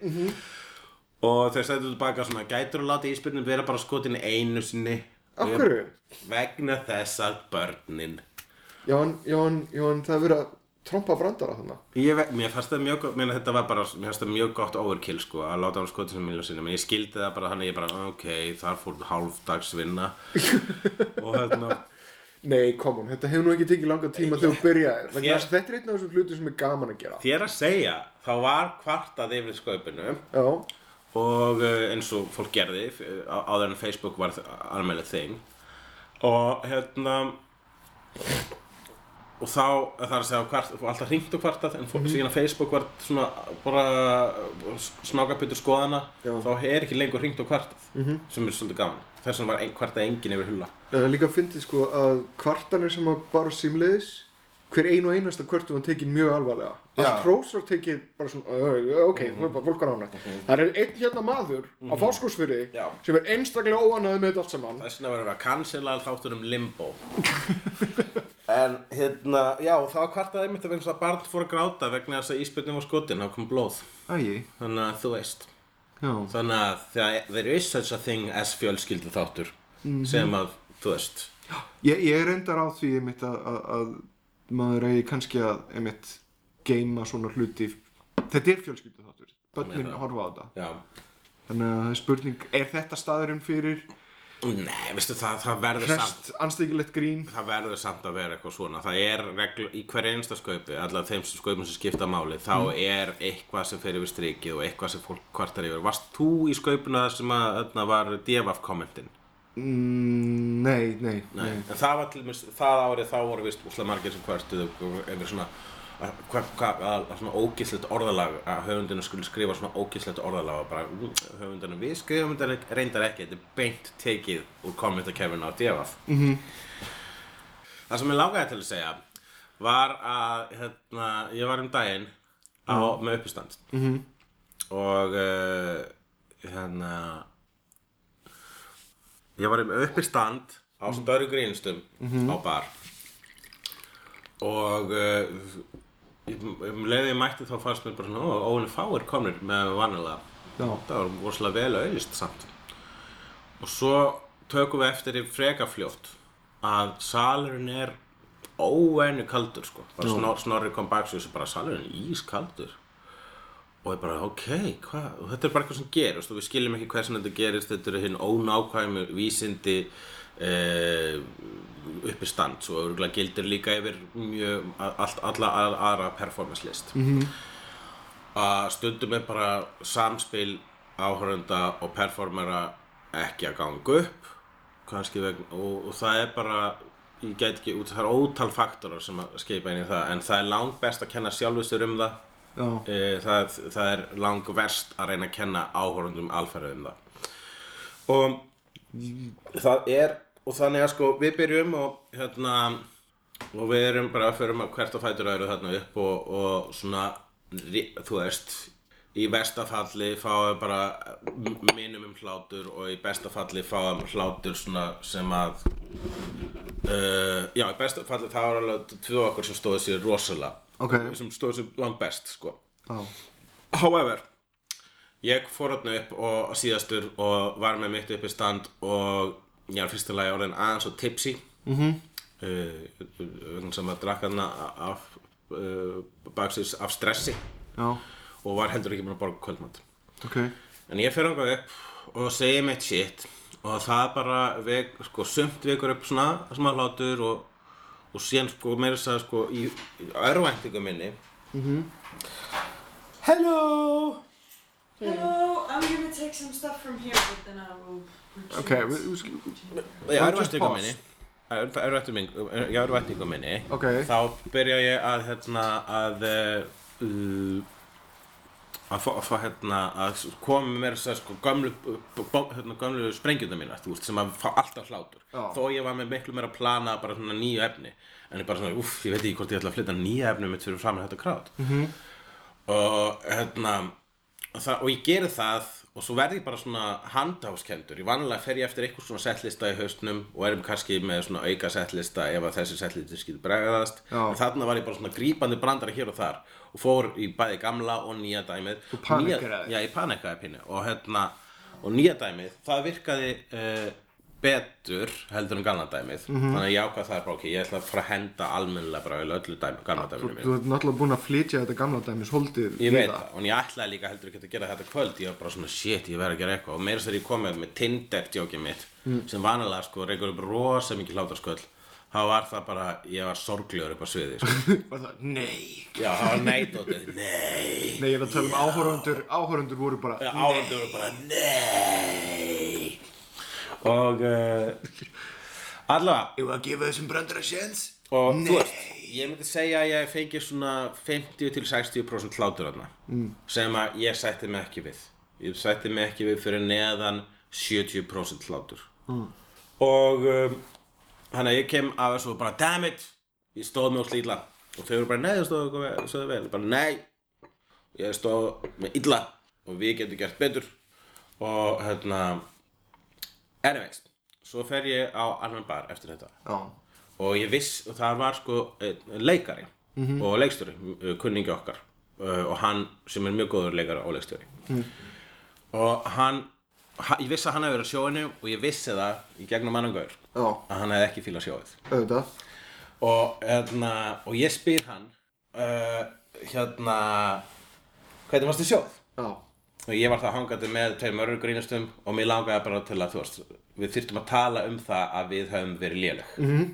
Og þeir sættu tilbaka svona gætur að láta íspyrnum vera bara skotin einu sinni? Hverju? vegna þess að börnin. Jón, Jón, Jón, það er verið að trompa brandara þannig mér fannst það mjög gott, mér þetta var bara, mér fannst það mjög gott overkill sko, að láta hann skotið sem miljóð sinni, menn ég skildi það bara þannig, ég bara, ok, þar fór hálfdagsvinna. Og hérna, Nei, komum, þetta hefur nú ekki tekið langa tíma þegar þú þess að þetta er einn af þessum hlutum sem er gaman að gera. Þér að segja, þá var kvartað yfir skaupinu. Já, og uh, eins og fólk gerði áður en Facebook var almennið þing. Og hérna og þá það er að segja hvart, og alltaf hringt og kvartað en fólk, síðan að Facebook var svona bara snákapytur skoðana Já. þá er ekki lengur hringt og kvartað sem er svolítið gaman. Þess vegna var ein, kvartað enginn yfir hulla. Það er líka að fyndi sko að kvartanir sem að bara símleiðis hver ein og einasta kvörtu var tekin mjög alvarlega. Já. allt hrós var tekið bara svona "Ö, ok, mm -hmm. fólk var ánægt. Það er einn hérna maður á fáskósfyrði Já. sem er einstaklega óanæði með þetta allt saman. Þess vegna verður að cancela þáttur um limbo. En hérna já þá kvartaði einmitt að barn fór að gráta vegna þess að íspjöldin var skotin þá kom blóð. Æi, þannig að þú veist. Já. Þannig að það, there is such a thing as fjölskyldu þáttur sem að, þú veist. Ég, ég er reyndar á því einmitt að, að, að maður eigi kannski að einmitt geima svona hluti. Þetta er fjölskyldu þáttur börnin horfa á þetta. Já. Þannig að spurning, er þetta staðurinn fyrir Nei, veistu það, það verður samt anstíkilegt grín? Það verður samt að vera eitthvað svona. Það er reglu, í hver einsta skaupi allar þeim sem skaupum sem skipta máli þá er eitthvað sem fer yfir strikið og eitthvað sem fólk kvartar yfir. Varst þú í skaupuna sem að þarna var devaf kommentin? Mm, nei, nei, Nei, en það var til dæmis, það árið þá voru vist úslega margir sem kvartuðu yfir svona að, svona ógislegt orðalag að höfundinu skulle skrifa svona ógislegt orðalag og bara mm, höfundinu við skrifum þetta reyndar ekki, þetta er beint tekið úr kommentarkerfinu á DFF -hmm. Það sem ég langaði til að segja var að hérna, ég var um daginn á, með uppistand -hmm. og uh, hérna ég var með uppistand á störu grínstum á bar. Og uh, um leiði ég mætti þá fannst mér bara svona óvinni fáir komnir með vanilega Já. það var rosalega vel auðlist samt. Og svo tökum við eftir í freka fljótt að salurinn er óenni kaldur sko. Bara snor, snorri kom bak svo bara salurinn ískaldur og ég bara ok, hvað, og þetta er bara eitthvað sem gerist og við skiljum ekki hversin þetta gerist þetta eru hinn ónákvæmu vísindi eh, uppi stand svo örgulega gildir líka yfir mjög, allt, alla að- aðra performance list -hmm. að stundum er bara samspil áhörunda og performera ekki að ganga upp kannski vegna og, og það er bara ég get ekki út, það er ótal faktorar sem að skipa inn í það en það er langt best að kenna sjálfustur um það. E, það, það er lang verst að reyna að kenna áhörundum alferðu um það. Og það er og þannig að sko við byrjum og hérna og við erum bara að fyrir hvert og fætur öðru þarna upp og, og svona þú veist í vestafalli fáum bara m- minimum hlátur og í bestafalli fáum hlátur svona sem að uh, já í bestafalli það var alveg tvö okkur sem stóðu sér rosalega Ok. sem stóðu sér langt best sko Já. However, ég fór þarna upp og síðastur og var með mitt upp í stand og ég fyrsta lagi orðin aðeins og tipsy mm -hmm. uh, sem að drakka þarna af uh, baksins af stressi Já. og var heldur ekki búin að borga kvöldmatt Ok. en ég fer þangað upp og segi mitt shit og það bara vek, sko, sumt vekur upp svona smá hlátur og, og síðan sko meira þess að sko í, í örvæntingu minni. Hello! Hello, I'm gonna take some stuff from here, but then I will. Ok, Í örvæntingu minni. Í örvæntingu- í örvæntingu minni. Ok. þá byrja ég að hérna að uh, að fá, hérna að koma með mér þess að sko gömlu, bó- hérna, gömlu sprengjuna mína þú veist, sem að fá alltaf hlátur Já. þó ég var með miklu meira að plana bara svona nýju efni en ég bara svona, uff, ég veit ekki hvort ég ætla að flytta nýju efni mitt fyrir fram með þetta krát -hmm. og hérna það, og ég geri það og svo verð ég bara svona handáskendur ég vanlega fer ég eftir eitthvað svona settlista í haustnum og erum kannski með svona auka settlista ef að þessi settlista skil bregðast. En þarna var ég bara svona grípandi brandari hér og þar og fór í bæði gamla og nýja dæmið. Þú panikeraði? Já, ég panikaði pínu. Og hérna og nýja dæmið, það virkaði uh, betur heldur en gamla dæmið Mhm. þannig að ég ákvað það er bara ok, ég ætla að fara að henda almennilega bara öllu dæmi, gamla Þú, dæminu mínu. þú ert náttúrulega búin að flytja þetta gamla dæmis holdið Ég veit það, og ég ætlaði líka heldur ekki að gera þetta kvöld Ég var bara svona, shit, ég verð að gera eitthvað. Og meira þegar ég komið með Tinder-djókið mitt Sem vanalega, sko, reykur upp rosa mikið hlátarsköll Þá var það bara, ég var sorglegur upp á sviði sko. Var það, Nei. Já, það var neitótið, nei. Nei, ég er að tala um áhorundur Áhorundur voru bara Áhundur voru bara, nei Og uh, Allavega Ég var að gefa þessum brandara séns Og þú veist, ég myndi segja að ég fengi svona 50 til 60% hlátur þarna mm. sem að ég sætti mig ekki við. Ég sætti mig ekki við fyrir neðan 70% hlátur. Mm. og um, hann að ég kem af þessu og bara damn it! Ég stóð úr slíla og þau eru bara nei þú stóðu stóðu vel bara nei. Ég stóð með illa og við getum gert betur. Og hérna anyways svo fer ég á annan bar eftir þetta. Já. Og ég viss, og það var sko einn leikari og leikstjóri, uh, kunningi okkar uh, og hann sem er mjög góður leikari og leikstjóri. Og hann, ha, ég vissi að hann hefði verið á sjóinu og ég vissi það í gegnum annan gaur að hann hefði ekki fílað sjóið. Auðvitað. Og, hérna, og ég spyr hann uh, hérna hvernig varstu sjóð? Já og ég var það hangandi með tveim örgur grínastum og mér langaði bara til að þú veist, við þyrftum að tala um það að við höfum verið léleg. Mm -hmm.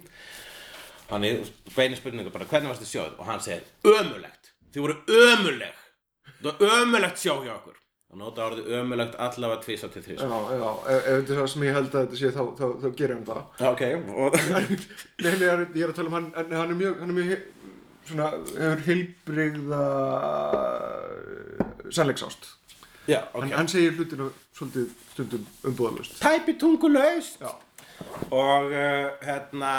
þannig beini spurningu bara hvernig varst þið sjóð og hann segir ömulegt, þið voru ömuleg það var ömulegt sjó hjá okkur. Og nota orðið ömulegt allavega tvisa til þrís Já, já, ef, ef þetta er það sem ég held að þetta sé þá, þá, þá gerir hann það. Ok, og Nei, ég er- ég er að tala um hann, en hann er mjög, hann er mjög, svona, hefur heilbrigða sannleiksást. Já, ok. Hann, hann segir hlutinu svolítið stundum umbúðalust. tæpi tungulaust. Já. og uh, hérna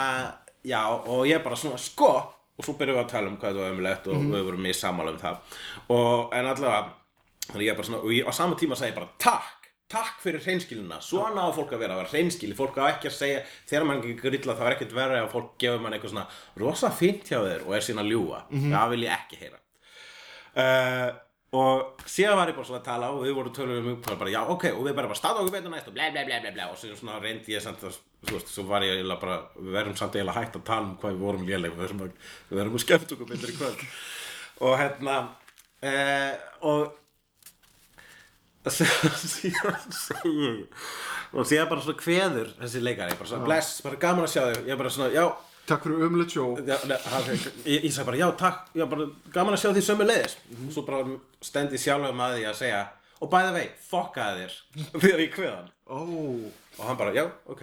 já og ég bara svona sko og svo byrjum við að tala um hvað það var umlegt og við vorum mjög sammála um það. Og en allavega þannig ég bara svona og ég, á sama tíma segi ég bara takk takk fyrir hreinskilina, svona á fólk að vera að vera hreinskili, fólk á ekki að segja þegar mann ekki grilla þá er ekkert verið að fólk gefur mann eitthvað svona rosa fínt hjá þér og er síðan að ljúga. Það vil ég ekki heyra. Uh, og síðan var ég bara svona að tala og við vorum tölum um það bara já ok og við bara bara stáða okkur betur næst og bla bla bla bla bla og svo svona reyndi ég samt að þú veist svo var ég eiginlega bara við verðum samt eiginlega hægt að tala um hvað við vorum léleg við verðum að, við verðum að skemmt okkur betur í kvöld. Og hérna eh, og síðan og síðan bara svona kveður þessi leikari bara svona bless, bara gaman að sjá þig. Ég bara svona já Takk fyrir umlut sjó. Já, ne, hann, ég, sagði bara, já, takk, já, bara gaman að sjá því sömu leiðis. Svo bara stendi sjálfum að því að segja, og bæði vei, fokkaði þér, þegar ég hann. Ó, Og hann bara, já, ok,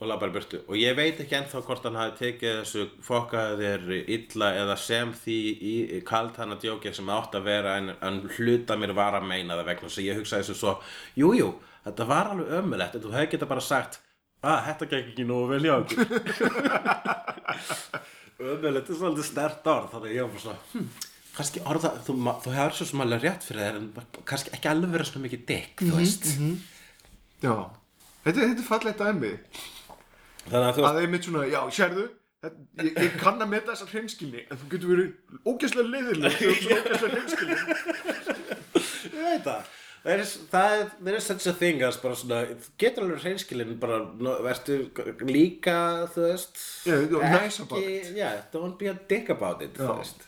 og laði bara burtu. Og ég veit ekki ennþá hvort hann hafi tekið þessu fokkaði þér illa eða sem því í, kalt hann að djókja sem átt að vera en, en hluta mér var að meina það vegna. Svo ég hugsaði þessu svo, jú, jú, þetta var alveg ömulegt, en þú hefði geta bara sagt, að þetta gekk ekki nógu vel hjá okkur. Ömulegt er svolítið stert orð þannig að ég var svona hm, kannski orða, þú, þú hefur svo sem alveg rétt fyrir þér en kannski ekki alveg vera svona mikið dick þú veist já. Þetta, þetta er fallegt dæmi. þannig að þú Að einmitt svona, já, sérðu, þetta, ég, ég kann að meta þessar hreinskilni, en þú getur verið ógæslega leiðileg, þú ert svo ógæslega hreinskilni. ég veit það Það er, það er, there is such a thing as bara svona, getur alveg hreinskilin bara, no, vertu líka, þú veist Yeah, nice about it. yeah, don't be a dick about it, þú Já. veist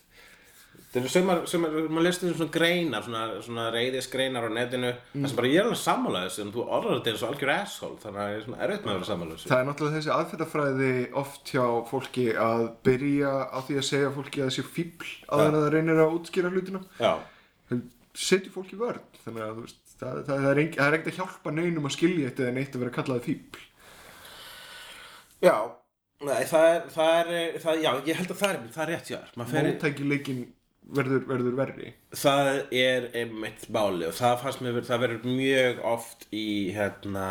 Það eru sumar, sumar, maður leist um svona greinar, svona, svona reyðisgreinar á netinu, Mm. þar sem bara ég er alveg sammála þessu, en þú orðar þetta eins og algjör asshole, þannig að ég er svona erfitt með að vera sammála þessu. Það er náttúrulega þessi aðferðafræði oft hjá fólki að byrja á því að segja fólki að það sé fíbl en það reynir að útskýra hlutina. Já, Það setjur fólki vörn, þannig að veist, það, það, það er er ekkert að hjálpa neinum að skilja þetta en eitt að vera kallaði fíbl. já, nei, það er, það er, það, já, ég held að það er, það er rétt, já, maður fer, Móttækileikin verður, verður verri. það er einmitt máli og það fannst mér, það verður mjög oft í, hérna,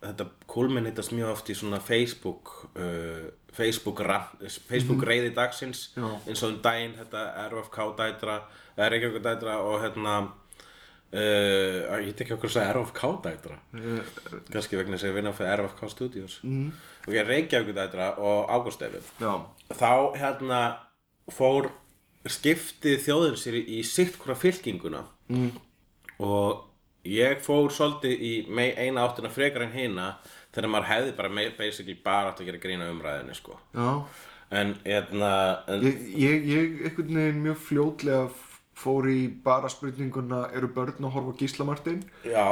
þetta kulminitast mjög oft í svona Facebook, uh, Facebook, Facebook reyði dagsins, Já. eins og um daginn, þetta RFK dætra, eða Reykjavík dætra og hérna, Uh, ég veit ekki okkur að segja RFK dætra. Kannski vegna þess að ég vinna fyrir RFK Studios. Mm. ok, Reykjavík dætra og Ágúst Eifin þá hérna fór skiptið þjóðin sér í sitt hvora fylkinguna. Mm. og ég fór svolítið í eina áttina frekar en hina þegar maður hefði bara basically bara átt að gera grína umræðinni sko. Já. En hérna en, Ég, ég, ég einhvern veginn mjög fljótlega fór í bara spurninguna eru börn að horfa á Gísla Martin já,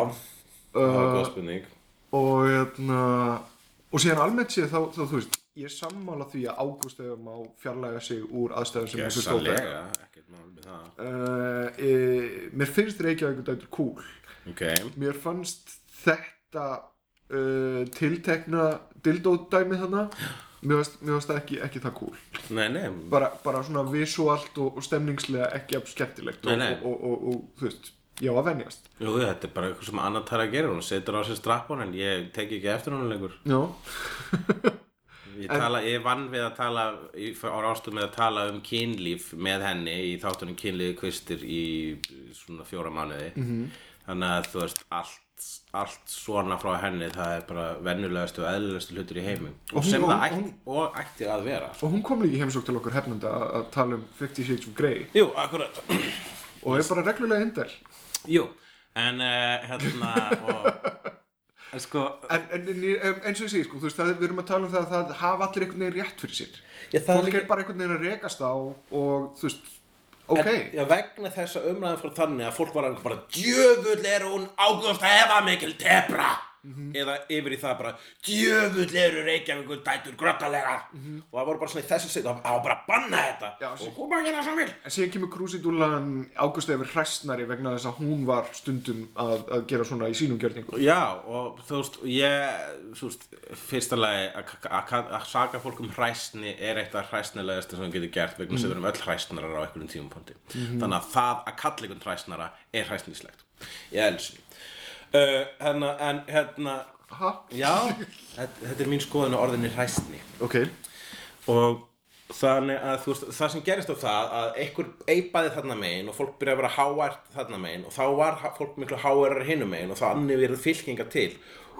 það var góð spurning. og hérna og síðan almennt séð þá, þá þú veist ég er sammála því að Ágúst eða má fjarlæga sig úr aðstæðum sem þessu stóð Gjössalega, ekkert mál með það. Uh, e, mér finnst Reykjavík dætur cool. Ok, mér fannst þetta uh, tiltekna dildódæmi þarna mér fannst það ekki, ekki það cool. Nei, nei. Bara, bara svona visuált og, og stemningslega ekki af skemmtilegt og, Nei. Og, og, og, þú veist, já að venjast. Jú, þetta er bara eitthvað sem annar tæra að gera hún setur á sér strappun en ég tek ekki eftir hún lengur. Já, ég, tala, ég vann við að tala ég á rástu með að tala um kynlíf með henni í þáttunum kynlífi kvistir í svona fjóra mánuði. -hmm. þannig að þú veist allt, allt svona frá henni það er bara venjulegastu og eðlilegastu hlutur í heimum og, Og hún- sem og- það hún- ætti, og ætti að vera. Og hún kom líka í heimsók til okkur hefnunda að, að tala um Fifty Shades of Grey. Jú, akkurat. Og er bara reglulega indel Jú, en uh, hérna og en sko en, en, en eins og ég segi sko, þú veist, það, við erum að tala um það að það hafa allir einhvern veginn rétt fyrir sér. Já, það er fólk er bara einhvern veginn að rekast á og þú veist, ok. En, já, vegna þessa umræðan frá þannig að fólk var alveg bara djöfull er hún Ágúst Eva mikil tebra eða yfir í það bara djöfull eru Reykjavíkur dætur grottalega. Og það voru bara svona í þessu sitt og það var bara að banna þetta. Já, og hún bara gera svo vil en síðan kemur krúsidúlan Ágúst Efur hræstnari vegna þess að hún var stundum að, að gera svona í sínum gjörningu Já, og þú veist, ég, þú veist, fyrsta lagi að, saka fólk um hræstni er eitt af hræstnilegast sem getur gert vegna sem við erum öll hræstnarar á einhverjum tímapunkti. Þannig að það að kalla einhvern hræstnara er hræstnislegt. Ég elsi. Uh, hérna, en hérna, Aha, já, þetta, þetta er mín skoðun á orðinni hræstni. ok. Og þannig að þú veist, það sem gerist á það að einhver eipaði þarna megin og fólk byrjaði að vera háært þarna megin og þá var fólk miklu háærar hinum megin og þannig verið fylkingar til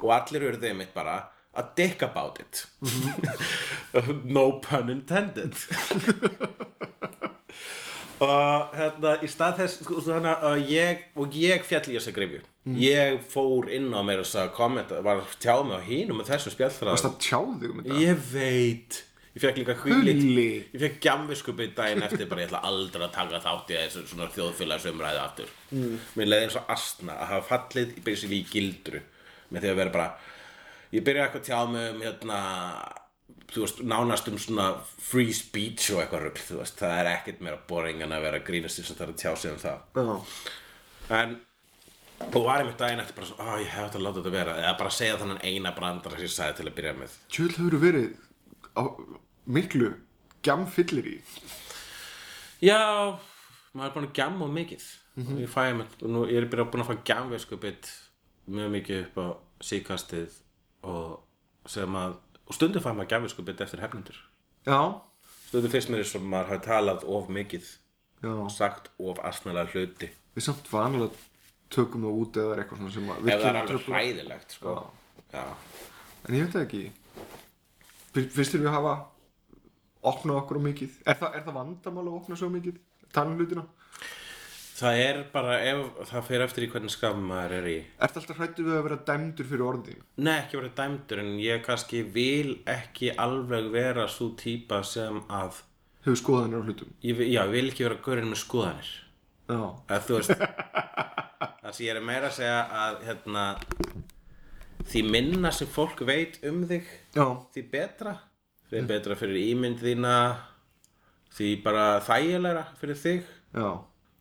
og allir eru þeim eitt bara að dick about it. No pun intended og hérna í stað þess sko, að ég og ég fjall í þessa grifju ég fór inn á mér þess að kommenta var að tjá mig á hinum með þessum spjallþræð Varst það tjáðið um þetta? Ég veit Ég fekk líka hvílit. Ég fekk gjamviskupið daginn eftir bara ég ætla aldrei að taka þátt í þessu svona þjóðfélagsumræðu aftur mm. Mér leiði eins og astna að hafa fallið í gildru með því að vera bara Ég byrjaði eitthvað að tjá mig um hérna þú veist, nánast um svona free speech og eitthvað rugl, þú veist, það er ekkert meira boring en að vera að grínast að það er að tjá sig um það. Já, En og var einmitt daginn eftir bara svo, ó ég hef þetta að láta þetta vera. Eða bara segja þannig eina brandara sem ég sagði til að byrja með. Tjöld hefur verið á miklu gjamfyllir í Já, maður er búin að gjamma of mikið. Og ég fæ með, og nú ég er búin að fá gjamveskupið mjög mikið upp á síkastið og sem að og stundum fæ maður gjamveskupið eftir hefnendur Já, stundum fyrst mér eins og maður hafi talað of mikið já sagt of asnalega hluti Við samt vanlega tökum það út eða er eitthvað svona sem að ef það er alveg hræðilegt sko. Já. En ég veit það ekki Fyrst Finnst þér við hafa opnað okkur á mikið? Er það, er það vandamál að opna svo mikið? Tann hlutina? Það er bara ef það fer eftir í hvernig skam maður er í. Ertu alltaf hrættu við að vera dæmdur fyrir orðin? Nei, ekki verið dæmdur en ég kannski vil ekki alveg vera svo típa sem að Hefur skoðanir á hlutum? ég, já, ég vil ekki vera gaurinn með skoðanir. Já. Að þú veist það sem ég er meira að segja að hérna því minna sem fólk veit um þig Já, því betra. Því betra fyrir ímynd þína því bara þægilegra fyrir þig. Já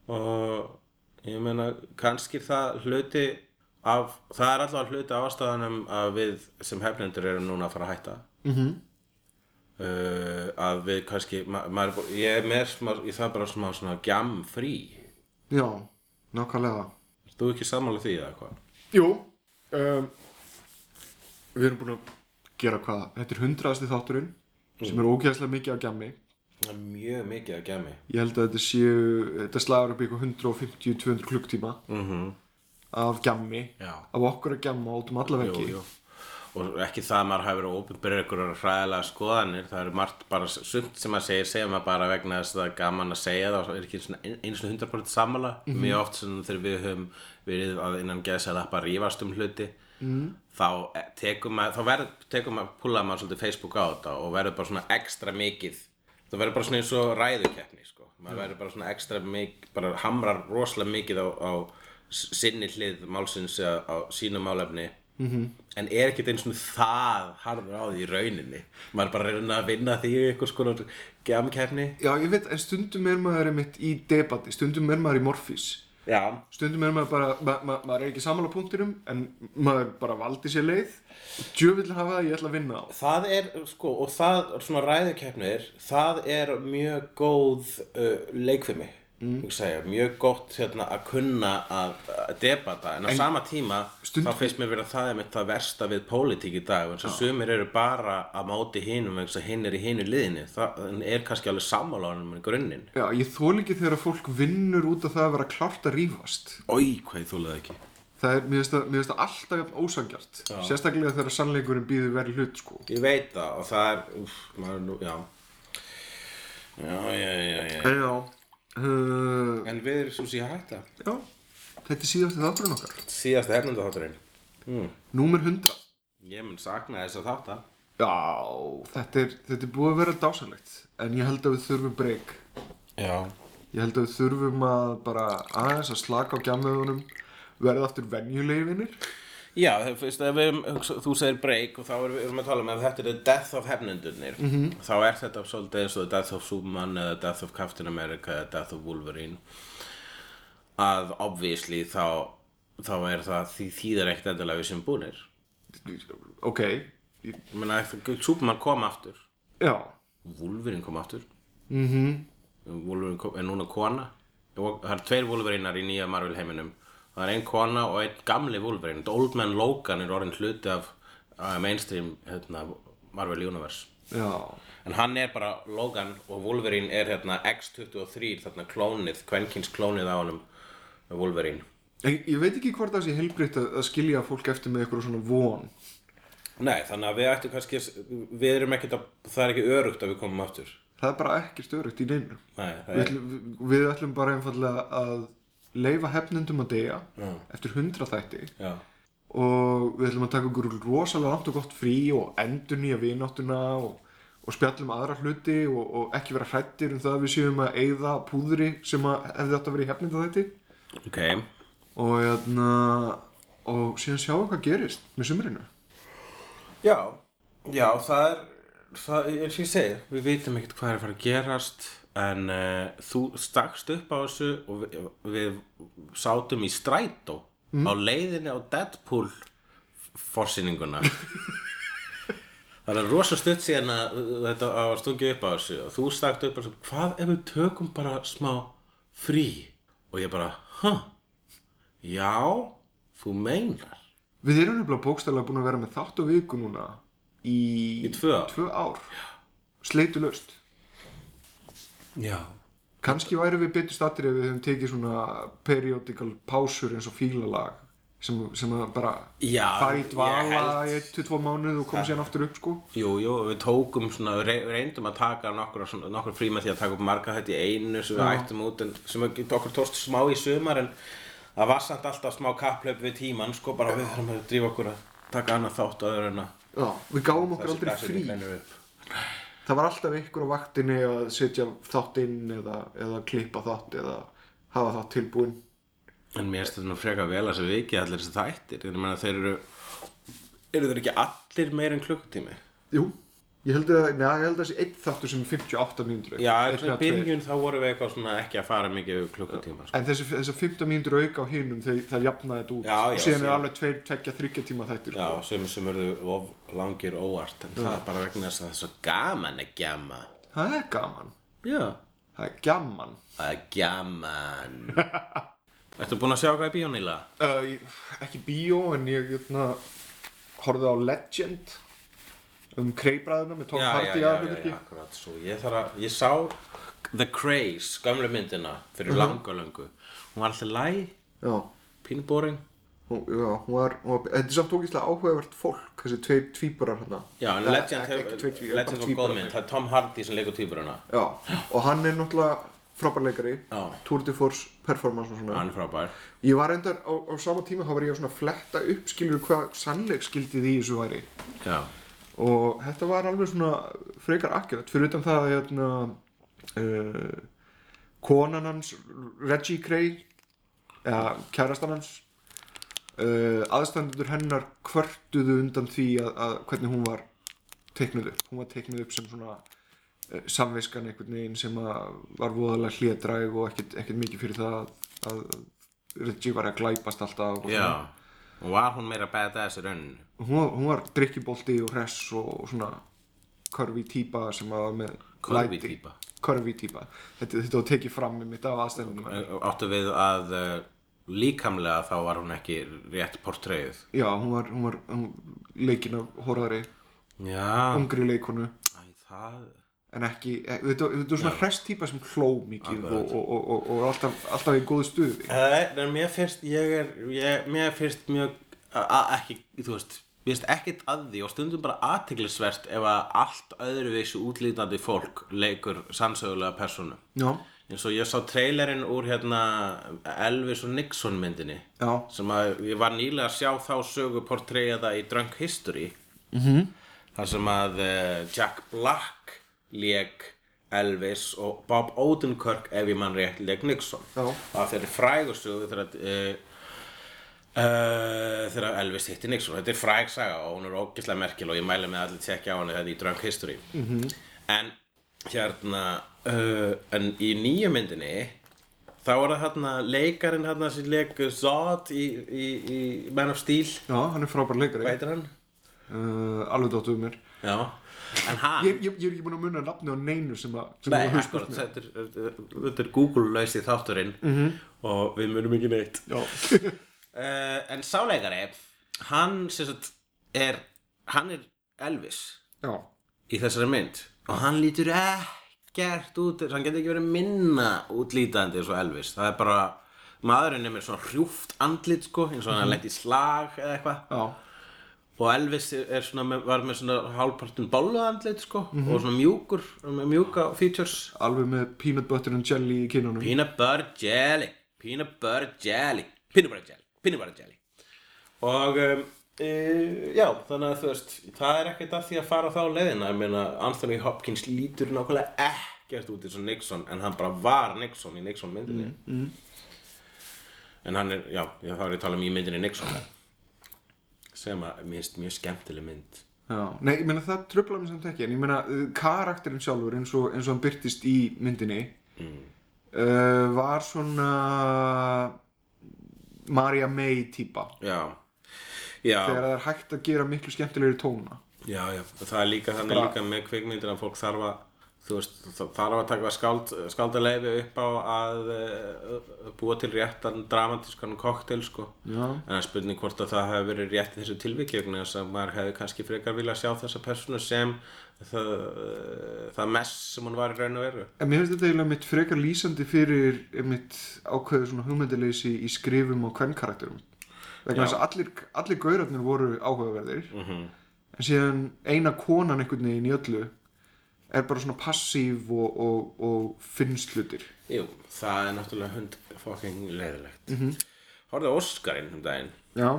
og ég meina kannski það hluti af það er allavega hluti af ástæðanum að við sem hefnendur erum núna að fara að hætta. Mhm. uh, að við kannski ma maður, ég er með smá, ég það bara smá svona gjam frí. Já, nákvæmlega. Þú ekki sammála því eða hvað? Jú um, Við erum búin að gera hvað? Þetta er hundraðasti þátturinn sem er ógeðslega mikið á er mjög mikið að gjami Ég held að þetta séu þetta slagur upp í eitthvað 150-200 klukktíma mm af gjammi Já. af okkur að gjamma út um alla veggi jú, jú. og ekki það að maður hafi verið óbyrður einhverjar hræðilega skoðanir það eru margt bara sumt sem maður segir segja maður bara vegna þess að það er gaman að segja það og svo er ekki svona ein- einu svona 100% sammála mjög oft sem þegar við höfum verið að innan geðs að lappa rífast um hluti mm. þá eh, tekur maður þá verður, tekur maður, púlaði maður svolítið Facebook á þetta og verður bara svona ekstra mikið það verður bara svona eins og ræðukeppni sko. maður verður bara svona ekstra mikið bara hamrar rosalega mikið á, á sinni hlið málsins eða á sínu málefni. -hmm. en er ekkert eins og það harður á því í rauninni? Maður er bara reyna að vinna því í einhvers konar gemkeppni Já, ég veit, en stundum er maður einmitt í debati, stundum er maður í morfís já, stundum er maður bara, ma ma maður er ekki saman á punktinum en maður bara valdi sér leið. Og djövill hafa það ég ætla að vinna á. Það er sko og það, svona ræðukeppnir það er mjög góð uh, leikfimi mm. segja, mjög gott hérna, að kunna að, að debata. En á sama tíma stundum- þá finnst mér vera það einmitt það versta við pólitík í dag en svo sumir eru bara að móti hinum vegna þess að hinn er í hinu liðinu. Það er kannski alveg sammálaðanum í grunninn. Já, ég þól ekki þegar fólk vinnur út af það að vera klárt að rífast. Ói, hvað ég þúlega ekki. Það er, mér finnst það, alltaf jafn ósangjart sérstaklega þegar sannleikurinn býður verið hlut sko. Ég veit það og það er, úf, maður er nú, já. Já, já, já, já. En já, uh, En við erum svo síðan hætta já þetta er síðasti þátturinn okkar. Síðasta hernunda þátturinn. Mm. Númer 100 Ég mun sakna þess að þátta. Já, þetta er, þetta er búið að vera dásanlegt en ég held að við þurfum breyk Já. Ég held að við þurfum að bara aðeins að slaka á gjamöðunum verða aftur venjuleginir Já, ef við, þú segir break og þá erum við erum að tala um ef þetta er death of hefnundurnir. -hmm. þá er þetta svolítið eins og death of Superman eða death of Captain America eða death of Wolverine. Að obviously þá þá er það því þýðar ekkert endilega við sem búnir. Ok, Ég meina, Superman kom aftur. Já. Wolverine kom aftur. Mhm. Wolverine kom, er núna kona. Það er tveir Wolverinear í nýja Marvel heiminum það er ein kona og einn gamli Wolverine. Old Man Logan er orðin hluti af uh, mainstream hérna, Marvel Universe. Já, en hann er bara Logan og Wolverine er hérna X-23 þarna klónið, kvenkins klónið á honum Wolverine. Ég, ég veit ekki hvort það sé heilbritt að, að skilja fólk eftir með eitthvað svona von. Nei, þannig að við ættum kannski við erum ekkert að, það er ekki örugt að við komum aftur. Það er bara ekki störugt í neinu. Nei, er, við- við ætlum bara einfallega að leifa hefnendum að deyja Já. eftir hundra þætti. Já, og við ætlum að taka okkur rosalega langt og gott frí og endur nýja vináttuna og, og spjallum aðra hluti og, og ekki vera hrættir um það að við séum að eyða púðri sem að hefði átt að vera í hefninda þætti ok. Og, jæna, og síðan sjáum hvað gerist með sumrinu. Já, já, það er, það er sem ég segi, við vitum ekkert hvað er að fara að gerast en uh, þú stakst upp á þessu og við, við sátum í strætó á leiðinni á Deadpool forsýninguna. það er rosa stutt síðan að þetta var stungið upp á þessu og þú stakst upp á þessu, hvað ef við tökum bara smá frí? Og ég bara, hæ? Já, þú meinar. við erum nefnilega bókstæðlega búin að vera með þátt og viku núna í, Í tvö ár. tvö ár. sleitu löst Já. kannski væri við betur stattir ef við höfum tekið svona periodical pásur eins og fílalag sem, sem bara Já, fara í dvala í 1-2 mánuð og koma síðan aftur upp sko Jú, jú, við tókum svona, re- reyndum að taka nokkur, nokkur frí með því að taka upp marga þetta í einu sem við Já. ættum út en sem við- okkur tókst smá í sumar en það var samt alltaf smá kapplöp við tíman sko bara við þurfum að drífa okkur að taka annað þátt aður en að Já, við gáum okkur aldrei frí. Það var alltaf einhver á vaktinni að setja þátt inn eða, eða klippa þátt eða hafa þátt tilbúin. En mér þetta nú freka vel að þessi viki allir þessi þættir. Ég meina þeir eru eru þeir ekki allir meir en klukkutími? Jú, ég held að, neða, ég held að þessi einn þáttur sem er 58 mínútur Já, í byrjun þá vorum við eitthvað svona ekki að fara mikið klukkutíma sko. En þessi, þessi 15 mínútur auka á þegar það jafnaði þetta út. Já, já, og síðan er alveg tveir, tekja, þryggja tíma þættir Já, sko. sem sem eru of langir óvart en það er bara vegna þess að það er svo gaman að gjama Það er gaman. Já, Það er gaman það er gaman Ertu búin að sjá hvað er bíónýla? uh, ég, Ekki bíó en ég jötna, horfði á Legend um kreibræðuna með Tom Hardy já, að já, já, akkurat Svo ég þarf að, ég sá The Craze, gamle myndina fyrir langa löngu. Hún var alltaf læg, boring hún, já, hún var, hún var þetta er samt ógeðslega áhugavert fólk þessi tveir tvíburar hérna. Já, en Legend, Legend var góð mynd, það er Tom Hardy sem leikur týpuruna já, og hann er náttúrulega frábærleikari Tour de Force performance og svona. Hann er frábær. Ég var endar á, á sama tíma þá var ég að svona fletta upp skilur hvað sannleikskildið í þessu væri. Já, og þetta var alveg svona frekar akkurat fyrir utan það að hérna, uh, konan hans Reggie Cray eða kærastan hans uh, aðstandendur hennar kvörtuðu undan því að, að hvernig hún var teiknuð upp hún var teiknuð upp sem svona uh, samviskan einhvern veginn sem var voðalega hlédræg og ekkert, mikið fyrir það að, að Reggie var að glæpast alltaf og svona. Og var hún meira badass í rauninni? Hún, hún var drikkibolti og hress og svona körfi típa sem var með læti. týpa? Körfi típa þetta, þetta var tekið fram með mitt af aðstæðunum. Áttu við að uh, líkamlega þá var hún ekki rétt portræðið já, hún var, hún var hún, leikin af horðari Já, ungri leikonu Æ, það en ekki, e, þetta, var svona hress típa sem hló mikið og, og, og, og, alltaf, alltaf í góðu stuði. Nei, en mér finnst ég er, ég, mér finnst mjög a- a- ekki, þú veist mér finnst ekkert að því og stundum bara aðteglisvert ef að allt öðruvísu útlítandi fólk leikur sannsögulega persónu. Já, eins og ég sá trailerinn úr hérna Elvis og Nixon myndinni já, sem að ég var nýlega að sjá þá sögu portræða í Drunk History. -hmm. þar sem að uh, Jack Black lék Elvis og Bob Odenkirk ef ég mann rétt lék Nixon. Já. og þeir eru frægur sögu þegar að uh, Uh, þegar Elvis hitti Nixon. Þetta er fræg saga og hún er ógeðslega merkil og ég mæli með allir tekja á henni þetta í Drunk History. -hmm. en hérna uh, en í nýju myndinni þá er það hérna leikarinn hérna sem leik Zod í, í, í Man of Steel. Já, hann er frábær leikari uh, alveg dóttuð mér. Já, en hann ég, ég, ég er ekki búin að munna nafni á neinu sem að sem Nei, akkurat, mér. þetta er, þetta er Google-lausi þátturinn -hmm. og við munum ekki neitt. Uh, en sáleikari hann sagt er hann er Elvis já, í þessari mynd og hann lítur ekkert út hann getur ekki verið minna útlítandi eins og Elvis. Það er bara maðurinn er með svona hrjúft andlit sko eins og hann mm -hmm. í slag eða eitthvað og Elvis er svona með, var með svona hálfpartun báluandlit sko og svona mjúkur með mjúka features. Alveg með peanut butter and jelly í kinnunum. Peanut butter jelly peanut butter jelly peanut butter jelly peanut butter jelly. Og um, e, já þannig að þú veist það er ekkert að því að fara þá leiðina. Ég meina Anthony Hopkins lítur nákvæmlega ekkert út eins og Nixon en hann bara var Nixon í Nixon myndinni. Mm, en hann er, já, já þá er ég að tala um í myndinni Nixon sem að mér finnst mjög skemmtileg mynd. Já, nei, ég meina það tröfla mér samt ekki en ég meina uh, karakterinn sjálfur eins og, eins og hann byrtist í myndinni uh, var svona Maria May típa já, já. Þegar það er hægt að gera miklu skemmtilegri tóna. Já, já, það er líka þannig Bara- líka með kvikmyndir að fólk þarf að þú veist, það þarf að taka skáld, skáldaleifi upp á að uh, búa til réttan dramatískan koktel, sko. Já, en það er spurning hvort að það hefur verið rétt í þessu tilviki vegna þess að maður hefði kannski frekar vilja sjá þessa persónu sem það, uh, það mess sem hún var í raun og veru. En mér finnst þetta eiginlega mitt frekar lýsandi fyrir mitt ákveðu svona hugmyndileysi í skrifum og kvennkarakterum vegna þess að allir, allir gaurarnir voru áhugaverðir. Mm en síðan eina konan einhvern veginn í öllu er bara svona passív og, og, og finnst hlutir Jú, það er náttúrulega hund fucking leiðilegt mm -hmm. Horfðu á Oscarinn um daginn Já,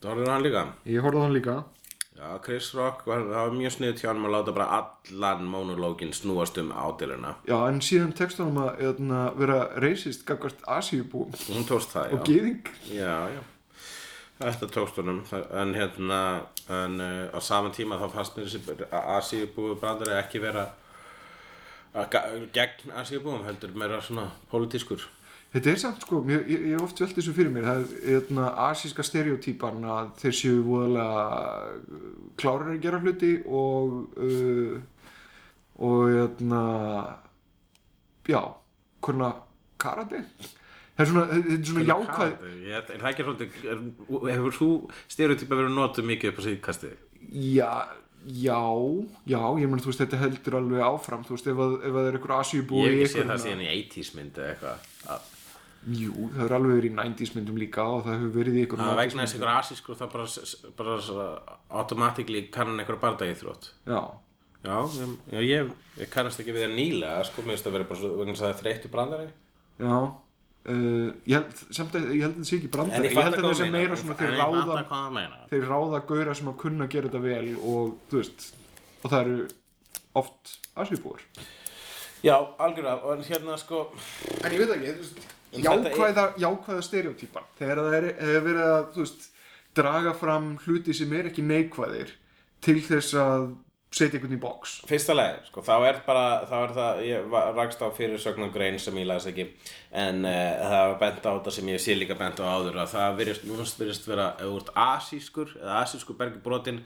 Þú horfður á hann líka ég á hann líka Já, Chris Rock var, það var mjög sniðt hjá hann að láta bara allan monológin snúast um ádiluna. Já, en síðan tekst honum að eðna, vera racist gagvart Asíubúum Hún tókst það, já. og geðing Já, já. Þetta tókst honum, en hérna, en uh, á saman tíma þá fannst mér þessi Asíubúi brandari ekki vera að gegn Asíubúum, heldur meira svona pólitískur. Þetta er samt sko, mér, ég, hef oft velt þessu fyrir mér. Það er eðna, asíska stereotípan að þeir séu voðalega klárar að gera hluti og uh, og eðna, já, hvernig karate það er svona, er svona jákvæð er það ekki svolítið, er, hefur þú stereotypa verið notuð mikið upp á síðkastið? Já, já, já, ég meina, þú veist, þetta heldur alveg áfram, þú veist, ef, að, ef að það er einhver asíubúi Ég hef ekki séð það síðan í 80s mynd eða eitthvað. að- jú, það er alveg verið í 90s myndum líka og það hefur verið í ykkur Það vegna þess einhver asískur það bara, bara, automatically kannan einhver bardagi þrótt Já, Já, já, ég, ég kannast ekki við það nýlega sko, uh, ég, held, að, ég held að það sé ekki En brandari ég held að það sé meira svona En þeir ráða þeir ráða gauðra sem að kunna gera þetta vel og þú veist og það eru oft asvíbúar Já, algjörlega, og hérna sko En ég veit ekki, þú veist, En þetta er- jákvæða, jákvæða stereotýpan þegar það er, hefur verið að þú veist, draga fram hluti sem er ekki neikvæðir til þess að setja einhvern í box. Fyrsta leið, sko, þá er bara, þá er það, ég rakst á fyrirsögnum grein sem ég las ekki, en uh, það var bent á þetta sem ég sé líka bent á áður að það virðist, núna virðist vera, ef þú ert asískur, eða asískur bergi brotin,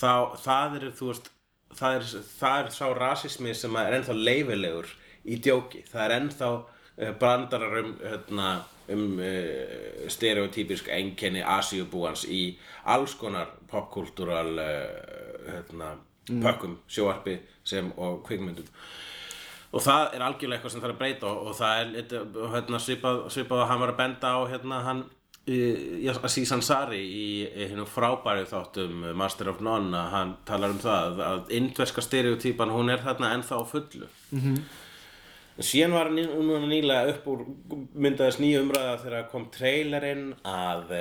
þá, það er, þú veist, það er, það er sá rasismi sem er ennþá leifilegur í djóki, það er ennþá uh, brandarar um, hérna, um uh, stereotypisk einkenni asíubúans í alls konar popkultúral uh, hérna, pökkum, sjóarpi sem og kvikmyndum. Og það er algjörlega eitthvað sem þarf að breyta og, það er eitthvað, hérna, svipað, svipað að hann var að benda á hérna, hann Aziz Ansari í, í hennum frábæri þáttum uh, Master of None að hann talar um það að indverska stereotýpan hún er þarna ennþá fullu. En síðan var núna nýlega upp úr myndaðist nýju umræða þegar kom trailerinn að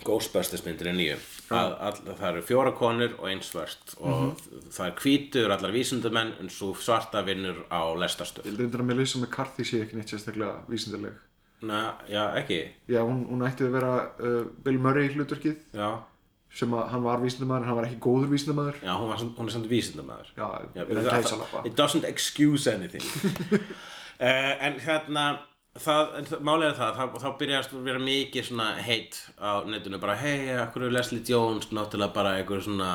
Ghostbusters myndir er nýju. Að, að, það eru fjóra konur og einn svört og það er hvítur allar vísindamenn en svo svarta vinnur á lestarstöð. Ég heldur að Melissa McCarthy sé ekki neitt sérstaklega vísindarleg Na, já, ekki. Já, hún, hún ætti að vera uh, Bill Murray hlutverkið. Já, sem að hann var vísindamæður en hann var ekki góður vísindamæður já hún, var, hún er samt vísindamæður Já, Já, It doesn't excuse anything. Uh, En hérna það, en það, það, þá byrjaðast að vera mikið svona heit á netinu bara hei, akkur er Leslie Jones náttúrulega bara einhver svona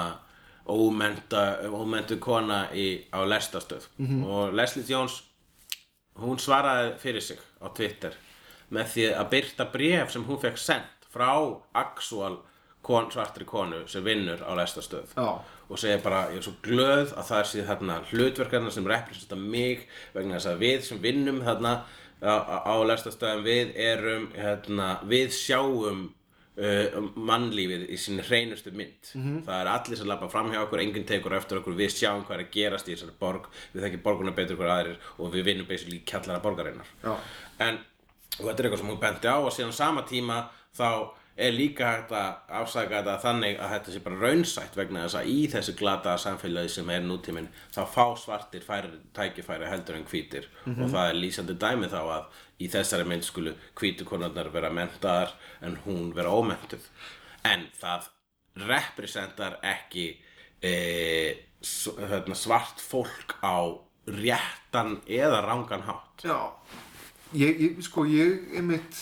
ómentu kona í, á lestastöð og Leslie Jones hún svaraði fyrir sig á Twitter með því að byrta bréf sem hún fekk sendt frá actual kon, svartri konu sem vinnur á lestastöð Já. og segja bara, ég er svo glöð að það sé þarna hlutverkarna sem representa mig vegna þess að við sem vinnum þarna á, á, lestastöðum við erum, hérna, við sjáum uh, mannlífið í sinni hreinustu mynd. Það er allir sem lappa fram hjá okkur, enginn tekur eftir okkur. Við sjáum hvað er að gerast í þessari borg. Við þekkjum borguna betur hver aðrir og við vinnum basically kjallara borgarinnar. En og þetta er eitthvað sem hún benti á og síðan á sama tíma þá er líka hægt að afsaka þetta þannig að þetta sé bara raunsætt vegna þess að í þessu glataða samfélagi sem er nútíminn þá fá svartir færi tækifæri heldur en hvítir. Og það er lýsandi dæmi þá að í þessari mynd skulu hvítu konarnar vera mentaðar en hún vera ómentuð en það representar ekki e, hérna, svart fólk á réttan eða rangan hátt. Já, ég, ég sko, ég er mitt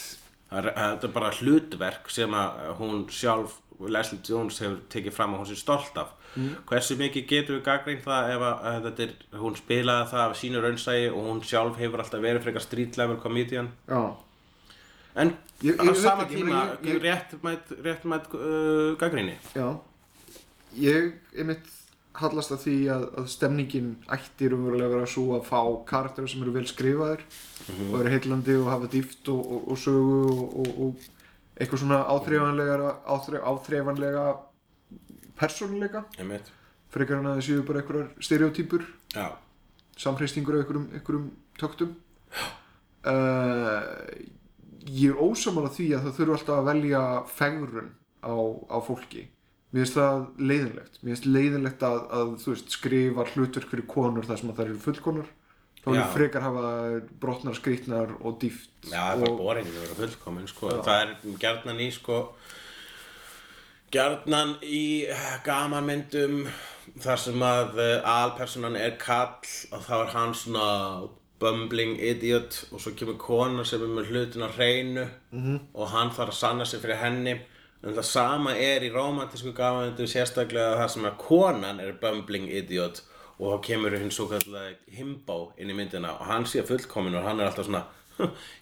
þetta er bara hlutverk sem að hún sjálf, Leslie Jones hefur tekið fram að hún sé stolt af. Hversu mikið getur við gaggrínt það ef að, að þetta er, hún spilaði það af sínu raunsægi og hún sjálf hefur alltaf verið frekar street level comedian. Já, En Ég- ég á sama ég tíma ég- ég- réttmætt rétt uh, gaggríni. já Ég er mitt hallast að því að, að stemningin ætti raunverulega að vera svo að fá karakterar sem eru vel skrifaðir og eru heillandi og hafa dýft og, og, og sögu og, og, og eitthvað svona áþreifanlega áþre, áþreifanlega persónuleika. Frekar en að það séu bara einhverjar stereotypur. Já. samhreystingur af einhverjum, töktum. Uh, ég er ósamála því að það þurfa alltaf að velja fegurun á, á fólki mér finnst það leiðinlegt. Mér finnst leiðinlegt að, að veist skrifa hlutverk fyrir konur þar sem að það eru fullkonur. Þá vil frekar hafa brotnar skrýtnar og dýft Já, það er bara boring að vera fullkomin, sko. Það er gjarnan í, sko, gjarnan í gamanmyndum þar sem að uh, alpersonan er kall og þá er hann svona bumbling idiot og svo kemur kona sem er með hlutin á hreinu -hmm. og hann þarf að sanna sig fyrir henni en það sama er í romantísku gamanmyndum sérstaklega þar sem að konan er bumbling idiot og þá kemur hinn svo kallega himbó inn í myndina og hann sé fullkomin og hann er alltaf svona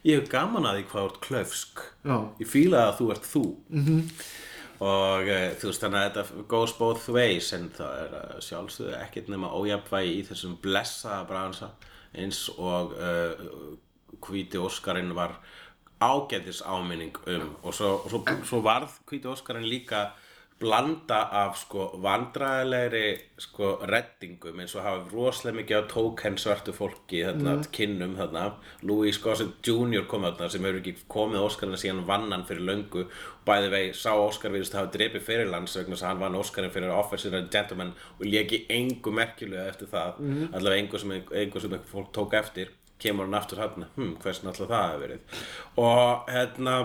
ég hef gaman að því hvað ert klöfsk Já. ég fíla að þú ert þú -hmm. og uh, þú veist þannig að þetta goes both ways en það er uh, sjálfsögðu ekkert nema ójafnvægi í þessum blessaða bransa eins og uh, hvíti Óskarinn var ágætis áminning um. Og svo, og svo, svo varð hvíti Óskarinn líka blanda af sko vandræðilegri sko reddingum eins og hafa rosalega mikið á tóken svörtu fólki þarna, kinnum þarna. Louis Gossett Jr. kom þarna sem hefur ekki komið Óskarinn síðan vannan fyrir löngu. Bæði vegi sá Óskar virðist hafa drepið fyrirlands vegna þess að hann vann Óskarinn fyrir Officer and Gentleman og léki engu merkilega eftir það. Allavega engu sem, engu sem fólk tók eftir kemur hann aftur hann hm, hversin alltaf það hefur verið? Og hérna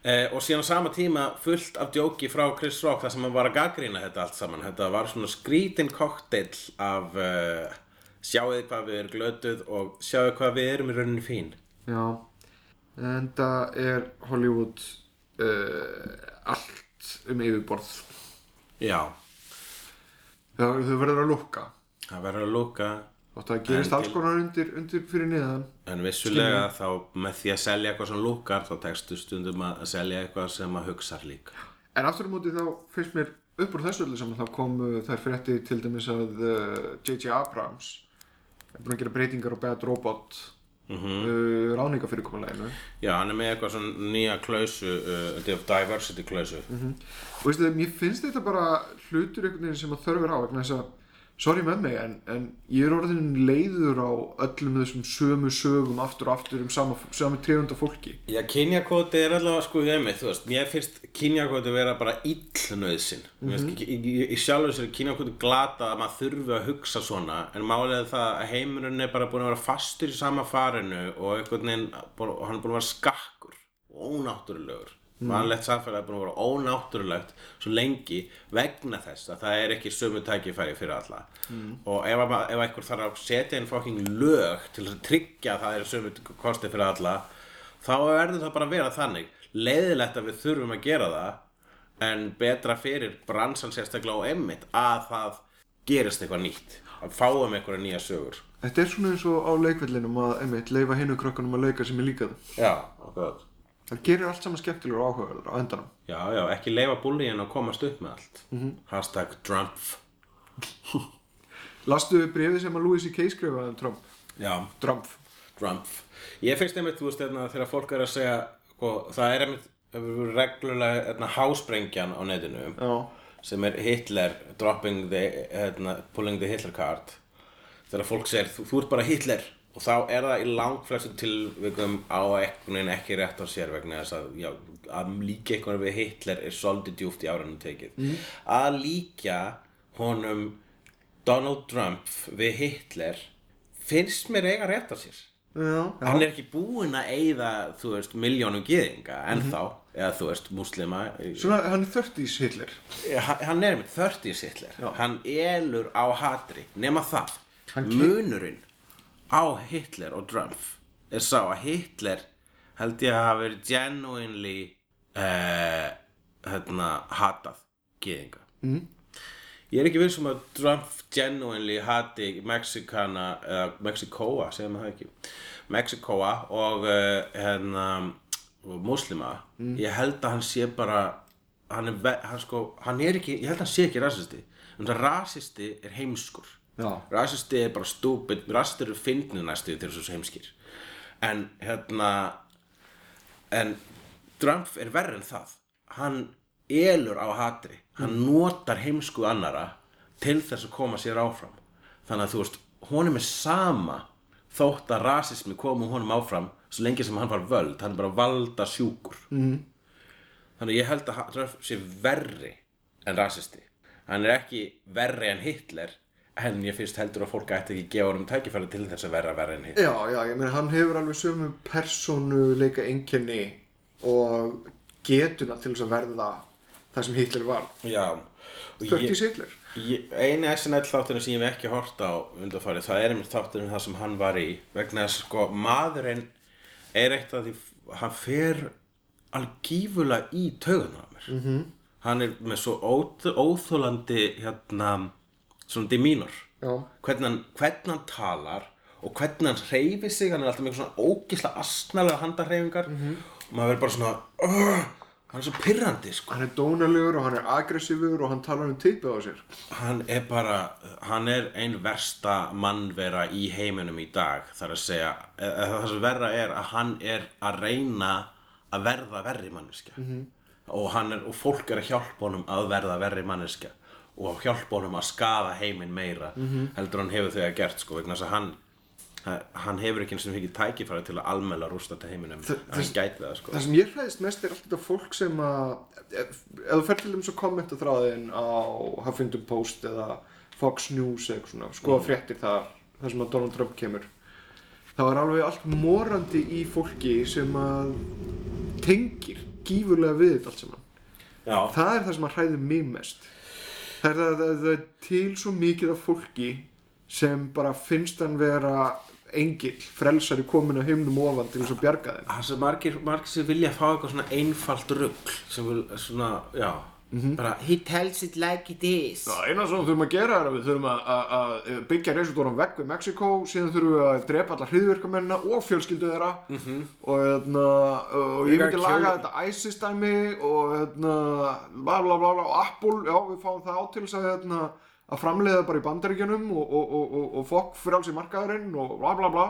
Eh, og síðan á sama tíma fullt af djóki frá Chris Rock þar sem hann var að gaggrína þetta allt saman. Þetta var svona skrítin kokteil af uh, sjáuði hvað við erum glötuð og sjáuði hvað við erum í rauninni fín. Já, en það er Hollywood uh, allt um yfirborð. já, Það, verður að lukka. það verður að lúka Og það gerist alls konar undir, undir fyrir niðan. en vissulega þá með því að selja eitthvað sem lúkar þá tekstu stundum að selja eitthvað sem að hugsar líka En aftur á móti þá finnst mér upp úr þessu öllu saman þá komu þær frétti til dæmis að uh, J.J. Abrams er búin að gera breytingar á Bad Robot mm -hmm. uh, ráðningafyrirkomuleginu. já, hann er með eitthvað svona nýja klausu uh, diversity klausu Og veistu mér finnst þetta bara hlutur einhvern veginn sem að þörfur á vegna þess að, sorry með mig, en, en ég er orðin leiður á öllum þessum sömu sögum aftur og aftur um sama, sama trefunda fólki. Já, kynjakvoti er allavega sko ég með, þú veist, mér finnst kynjakvoti vera bara illnöðsinn mm -hmm. í, í, í sjálfur sér er kynjakvoti glata að maður þurfi að hugsa svona en er það að heimurinn er bara búin að vera fastur í sama farinu og einhvern veginn, hann er búin að vera skakkur og ónáttúrulegur Vanlegt samfélag er búin að vera ónáttúrulegt svo lengi vegna þess að það er ekki sömu tækifæri fyrir alla. Og ef, ef einhver þarf að setja inn fucking lög til að tryggja að það er sömu kosti fyrir alla þá verður það bara að vera þannig. Leiðilegt að við þurfum að gera það en betra fyrir bransan sérstaklega og emmitt að það gerist eitthvað nýtt að fáum eitthvað nýja sögur. Þetta er svona eins og á leikvellinum að, einmitt, leifa hinu krökkunum að leika sem er líka það. Já, okkur Það gerir allt saman skemmtilegur og áhugaverður á endanum. Já, já, ekki leifa búlíin að komast upp með allt Hashtag Trump Lastu brefið sem að Louis C.K. skrifaði um Trump? Já, Trump. Trump Ég finnst einmitt, þú veist, hérna, þegar fólk er að segja sko, það er einmitt reglulega hérna, hásprengjan á netinu Já. sem er Hitler dropping the, hérna, pulling the Hitler card þegar fólk segir, þú, þú ert bara Hitler og þá er það í langflestum tilvikum á einhvern veginn ekki rétt á sér vegna þess að, já, að líka einhvern veginn við Hitler er svolítið djúft í árunum tekið að líka honum Donald Trump við Hitler finnst mér eiga rétt á sér Já. hann er ekki búinn að eyða þú veist, miljónum gyðinga ennþá eða þú veist, múslima Svona, hann er 30s Hitler. hann hann er með 30 Hitler Já. hann elur á hatri nema það, Hann munurinn á Hitler og Trump. Er sá að Hitler held ég að hafa verið genuinely uh, hérna, hatað gyðinga. Mm. ég er ekki viss um að Trump genuinely hati Mexikana eða Mexikoa, segir maður það ekki? Mexikoa og uh, hérna muslima ég held að hann sé bara hann er, hann, sko, hann er ekki ég held að hann sé ekki rasisti. En það rasisti er heimskur. Rasisti er bara stúpid. Rasisti eru fyndni næstu eru svo heimskir. En hérna en Trump er verri en það. Hann elur á hatri. Hann notar heimsku annara til þess að koma sér áfram. Þannig að þú veist, honum er sama þótt að rasismi komu honum áfram svo lengi sem hann var völd. Hann er bara valda sjúkur mm. þannig að ég held að Trump sé verri en rasisti. Hann er ekki verri en Hitler en ég finnst heldur að fólk ætti ekki að gefa honum tækifæri til þess að vera verri en Hitler Já, já, ég meina hann hefur alveg sömu persónuleika einkenni og getuna til þess að verða það sem Hitler var. 30s Hitler. Ég, eini SNL þátturinn sem ég hef ekki hort á undanfarið, það er einmitt þátturinn það sem hann var í vegna þess sko maðurinn er eitt af því hann fer alveg gífulega í taugunar á mér -hmm. hann er með svo óþ, óþólandi hérna svona demeanor hvernig hann, hvernig hann talar og hvernig hann hreyfi sig hann er alltaf með svona ógisla asnalega handarhreyfingar. Og maður verður bara svona "Ugh", hann er svo pyrrandi sko. Hann er dónalegur og hann er aggressífur og hann talar um tippið á sér. Hann er bara hann er ein versta mannvera í heiminum í dag þar að segja eða það sem verra er að hann er að reyna að verða verri manneskja. -hmm. og, er, og fólk er að hjálpa honum að verða verri manneskja og hjálpa honum að skaða heiminn meira -hmm. heldur hann hefur að gert sko vegna þess að hann hann hefur ekki eins og mikið tækifæri til að almela rústa til heiminum. Þa- gæti það sko. það sem ég hlæðist mest er allt þetta fólk sem að ef, þú fer til þeim svo kommenta þráðin á Huffington Post eða Fox News eða svona skoða fréttir þar, þar sem að Donald Trump kemur þá er alveg allt morandi í fólki sem að tengir gífurlega við þetta allt saman. Já, það er það sem að hræði mig mest það er það, er til svo mikið af fólki sem bara finnst hann vera engil, frelsari komin að himnum ofan til þess að bjarga þeim? Það sem margir, margir sem vilja fá eitthvað svona einfalt rugl sem vil svona, já bara he tells it like it is. Það eina sem við þurfum að gera er að við þurfum að, að, að byggja reisudóran vegg við Mexiko síðan þurfum við að drepa alla hriðvirkamennina og fjölskyldu þeirra. -hmm. og, hérna, og ég myndi laga þetta ISIS-dæmi og hérna, bla bla bla bla og Apple, já við fáum það á til þess að, hérna, að framleiða bara í bandaríkjunum og, og, og, og, og fokk frjáls í markaðurinn og bla bla bla.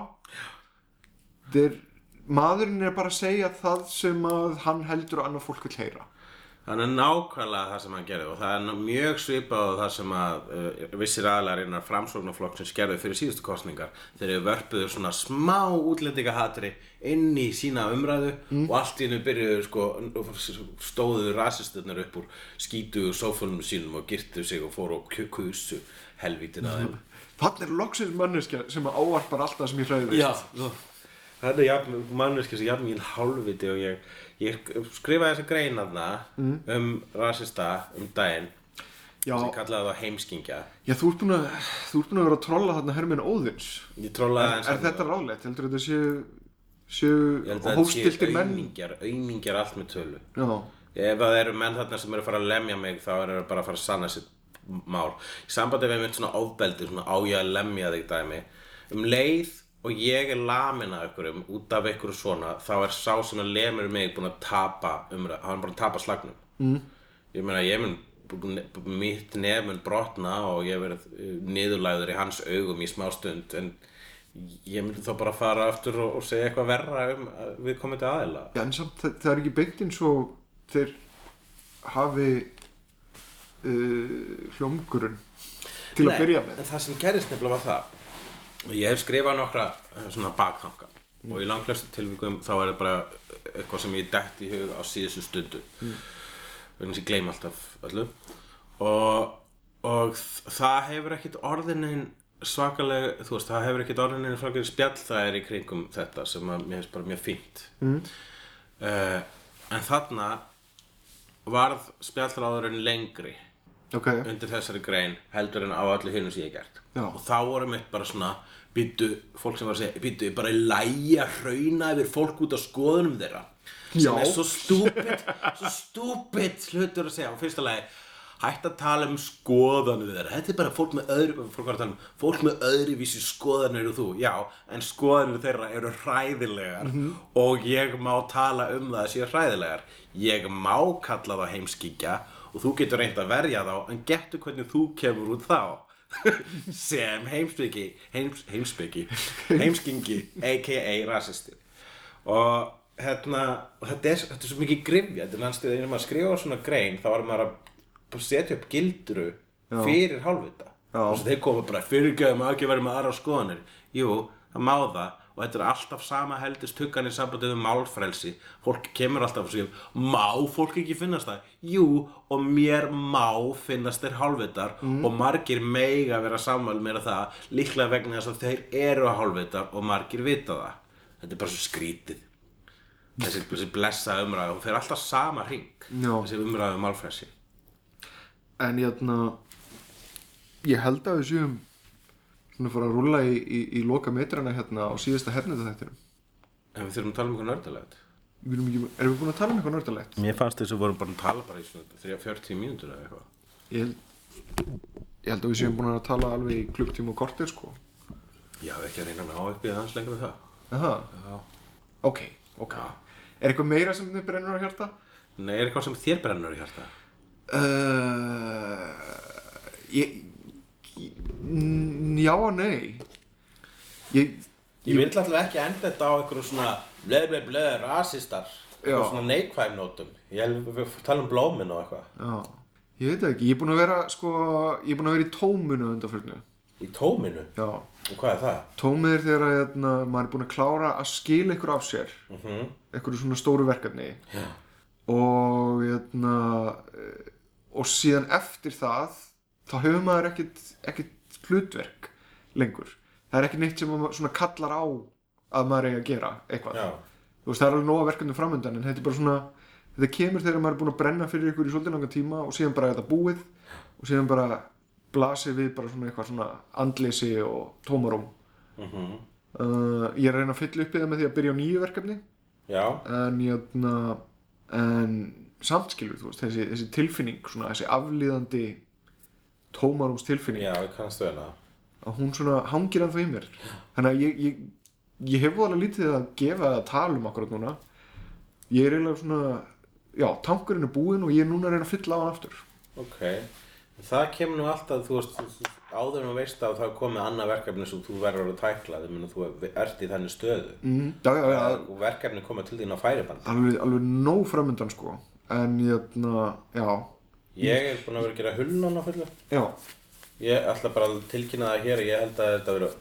Þeir, maðurinn er bara að segja það sem að hann heldur að annað fólk vil heyra Þannig er nákvæmlega það sem hann gerði og það er mjög svipað á það sem að uh, vissir aðlar innan framsóknarflokksins gerði fyrir síðustu kostningar þegar þau vörpuðu svona smá útlendingahatri inn í sína umræðu og allt í hennu byrjuðu sko stóðu rasisturnar upp úr skítuðu sófunum sínum og girtu sig og fóru og kusu helvítin að þeim. Þannig er loksins manneskja sem að ávarpar allt það sem ég hræði Já, það er jafn, manneski sem jafn mín hálfviti og ég, ég skrifaði þessa grein aðna um rasista um daginn Já, sem kallaði það heimskingja já þú, ert búin að, búin að vera að trolla þarna Hermin Óðins. Ég trollaði Er, aðeins er þarna. þetta ráðlegt? Heldur þetta séu, Ég séu held að þetta séu menn? aumingjar allt með tölu. Já, Ef það eru menn þarna sem eru að fara að lemja mig þá eru þeir bara að fara að sanna sitt mál. Í sambandi við mynd svona ofbeldi, svona á ég að lemja þig dæmi. Um leið og ég er lamin af ykkurum út af ykkur svona þá er sá sem að lemur mig búinn að tapa umræð, hann er bara að tapa slagnum. Mm. Ég meina ég mun mitt nef mun brotna og ég verið uh, niðurlæður í hans augum í smá stund en ég myndi þá bara fara aftur og, og segja eitthvað verra um uh, við komandi aðeila já en samt það, það er ekki beint eins og þeir hafi uh, hljómgurun til að byrja með. en það sem gerist nefnilega var það ég hef skrifað nokkra eh, svona bakþanga og í langflestu tilvíkum þá er það bara eitthvað sem ég dætt í hug á síðustu stundu. Mm. vegna sem ég gleym alltaf öllu. Og, og það hefur ekkit orðinin svakalega, þú veist, það hefur ekkit orðinin svakalega spjall það er í kringum þetta sem að mér finnst bara mjög fínt. Mm. en þarna varð spjallráðurinn lengri Ok, undir þessari grein heldur en á öllu hinu sem ég hef gert. Já. og þá voru mitt bara svona býttu, fólk sem var að segja býttu, bara í lægi að hrauna yfir fólk út á skoðunum þeirra. Sem Já. er svo stúpid svo stúpid hlutur að segja. Á fyrsta lagi hætt að tala um skoðanir þeirra. Þetta er bara fólk með öðru fólk, um, fólk með öðruvísi skoðanir og þú, já, en skoðanir þeirra eru hræðilegar. Og ég má tala um það að séu hræðilegar. Ég má kalla það heimskíkja og þú getur reynt að verja þá en getur hvernig þú kemur út þá. Sem heimspeki heims, heimspeki heimskingi aka rasisti. Og hérna og þetta er, þetta er svo mikið grifja þetta er næstu þegar maður skrifa svona grein þá var maður að setja upp gildru fyrir hálfvita. Og þeir koma bara fyrirgjöðum að ekki verið með aðra skoðanir. Jú, það má það og þetta er alltaf sama heldist tuggan í sambandið um málfrelsi. Fólk kemur alltaf og segir má fólk ekki finnast það? Jú, og mér má finnast þeir hálfvitar. Og margir meiga vera sammæl meira það líklega vegna þess að þeir eru hálfvitar og margir vita það. Þetta er bara svo skrítið. Þessi, þessi blessa umræða, hún fer alltaf sama hring Já. þessi umræða um málfrelsi. En hérna ég held að við séum svona fara að rúlla í, í, í loka metrana hérna á síðasta hernita þættinum en við þurfum að tala um eitthvað nördalegt Við erum, við búin að tala um eitthvað nördalegt? Mér fannst þess að við vorum bara að tala bara í svona 3-40 mínútur eða eitthvað. Ég held, ég held að við séum búin að tala alveg í klukktíma og kortir sko. Já, ekki að reyna að ná upp í hans lengur en það. Aha, Já. Ok, ok. Er eitthvað meira sem þið brennur á hjarta? Nei, er eitthvað sem þér brennur í hjarta? Uh, ég, ég, já og nei. Ég, Ég vil alltaf ekki enda þetta á einhverju svona bleið, bleið, bleið, rasistar og svona neikvæmnótum Ég við tala um blómin og eitthvað ég veit ekki. Ég er búinn að vera, sko, ég er búinn að vera í tómunu undanförnu. Í tóminu, Já. og hvað er það? Tómið er þegar hérna, maður er búinn að klára að skila ykkur af sér. Mm -hmm. einhverju svona stóru verkefni Já. og hérna eh, og síðan eftir það þá hefur maður ekkit hlutverk lengur. Það er ekki neitt sem svona kallar á að maður eigi að gera eitthvað. Já, þú veist það er alveg nóga verkefni framöndan en þetta er bara svona þetta kemur þegar maður er búinn að brenna fyrir ykkur í svolítið langa tíma og síðan bara er þetta búið og síðan bara blasir við bara svona eitthvað svona andleysi og tómaróm mm uh, ég er að reyna að fylla upp í það með því að byrja á nýju verkefni. Já, en jötna, en samt skilur þú veist þessi, þessi tilfinning, svona þessi aflíðandi tómarúms tilfinning já, ég kannast vel að að hún svona hangir ennþá í mér. Þannig að ég, ég, ég hef alveg lítið að gefa eða tala um akkurat núna. Ég er eiginlega svona já, tankurinn er búinn og ég er núna að reyna að fylla á hann aftur. Ok, það kemur nú alltaf, þú veist, áður en þú veist að það er komið annað verkefni sem þú verður að tækla, þegar þú ert í þannig stöðu. Mm, já, já, já, og verkefni koma til þín á færiband. alveg, alveg nóg framöndan sko. En jötna, já. Ég er búinn að vera að gera hulnan á fullu. já, Ég ætla bara að tilkynna það hér, ég held að þetta verður,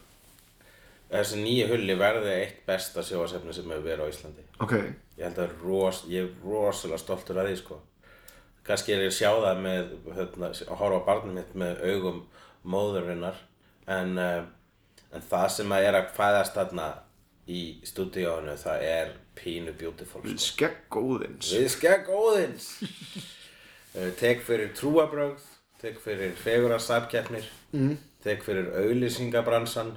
þessi nýju hulli verði eitt besta sjóasefni sem hefur verið á Íslandi. ok Ég held að ros, ég er rosalega stoltur af því sko. Kannski er ég að sjá það með, hérna, að horfa á barnið mitt með augum móðurinnar en, uh, en það sem að er að fæðast þarna í stúdíónu það er pínu beautiful sko. skegg góðins Við skegg óðins uh, Tek fyrir trúabrögð Tek fyrir fegura sapkeppnir mm. Tek fyrir auðlýsingabransan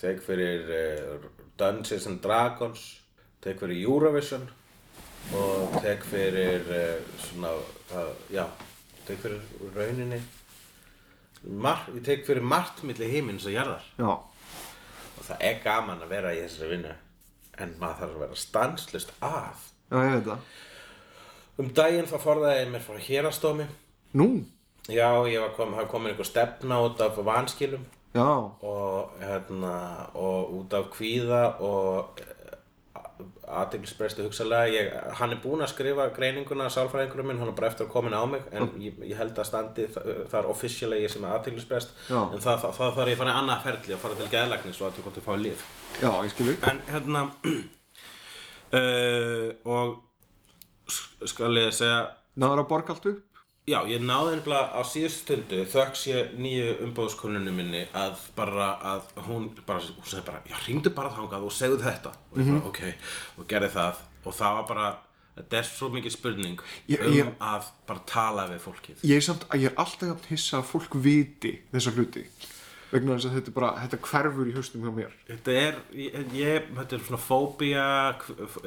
Tek fyrir uh, Dungeons and Dragons. Tek fyrir Eurovision. Og tek fyrir uh, svona, uh, já Tek fyrir rauninni Mar Ég tek fyrir margt milli himins og jarðar. Já, Og það er gaman að vera í þessari vinnu En maður þarf að vera stanslust að. Já, ég veit það. Um daginn þá forðaði ég mér frá hérastómi. nú, Já, ég var kom, komin einhver stefna út af vanskilum já, og, hérna, og út af kvíða og aðteglisbreystu hugsalega. Ég, hann er búinn að skrifa greininguna að sálfræðingurum minn, hann er bara eftir að komin á mig en ég, ég held að standi þa- þar officially sem er aðteglisbreyst Já. en það, þarf ég að fara í annað ferli og fara til geðlæknis og að þú komst að fá líf. já, ég skilur En hérna uh, og sk- skal ég segja náður að borga allt upp Já, ég náði nefnilega á síðustu stundu þökks ég nýju umbóðskonunni minni að bara að hún bara, hún segi bara, já, hringdu bara þangað og segðu þetta. Og ég bara, ok, og gerði það. Og það var bara, þetta er svo mikið spurning Ég- um ég- að bara tala við fólkið. Ég er samt að ég er alltaf hissa að fólk viti þessa hluti vegna þess að þetta bara, þetta hverfur í haustum hjá mér. Þetta er, ég, þetta er svona fóbía,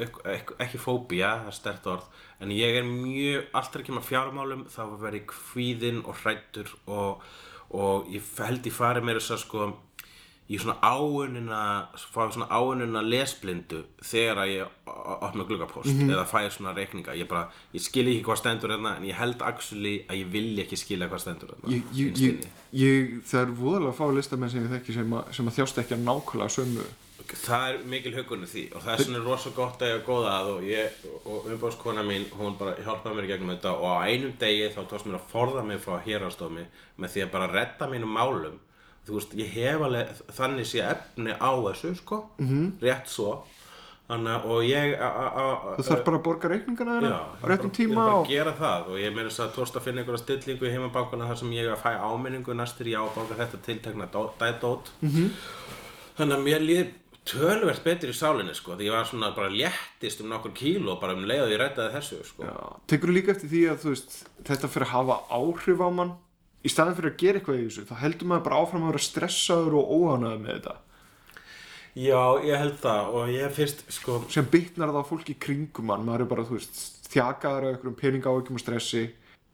ek, ekki fóbía, það er stert orð, en ég er mjög, alltaf ekki með fjármálum, þá verð ég kvíðinn og hrættur og, og ég held ég fari meira þess að sko, í svona áunina, fá svona áunina lesblindu þegar að ég opna gluggapost eða fæ svona reikninga. Ég bara, ég skil ekki hvað stendur hérna, en ég held actually að ég vilja ekki skilja hvað stendur hérna. það er voðalega fá listamenn sem ég þekki sem, að- sem að þjást ekki að nákvæmlega sömu Það er mikil hugunni því og það er svona rosa gott að ég að góða að og ég og umbáðskona mín hún bara hjálpaði mér gegnum þetta og á einum degi þá tókst mér að forða mig frá hérastomi með því að bara redda mínum málum þú veist, ég hef alveg þannig sé efni á þessu sko. -hmm. rétt svo. Þannig að og ég þú þarf bara að borga reikningana þeirra á réttum ég tíma er bara og að gera það. Og ég meira þess að tókst að finna einhverja stillingu í heimabankuna þar sem ég er að fæ áminningu næstur ég á að borga þetta tiltekna dó- dædót. -hmm. þannig að mér líði tölvert betur í sálinni sko því ég var svona bara léttist um nokkur kíló bara um leið og ég rættaði þessu sko. Tekur líka eftir því að þú veist þetta fyrir að hafa áhrif á mann í staðin fyrir að gera eitthvað í þessu þá heldur maður bara áfram að vera stressaður og óhanaður með þetta. Já, ég held það og ég fyrst sko sem bytnar það á fólki kringum mann maður er bara, þú veist, þjakaður af einhverjum peningáhyggjum og stressi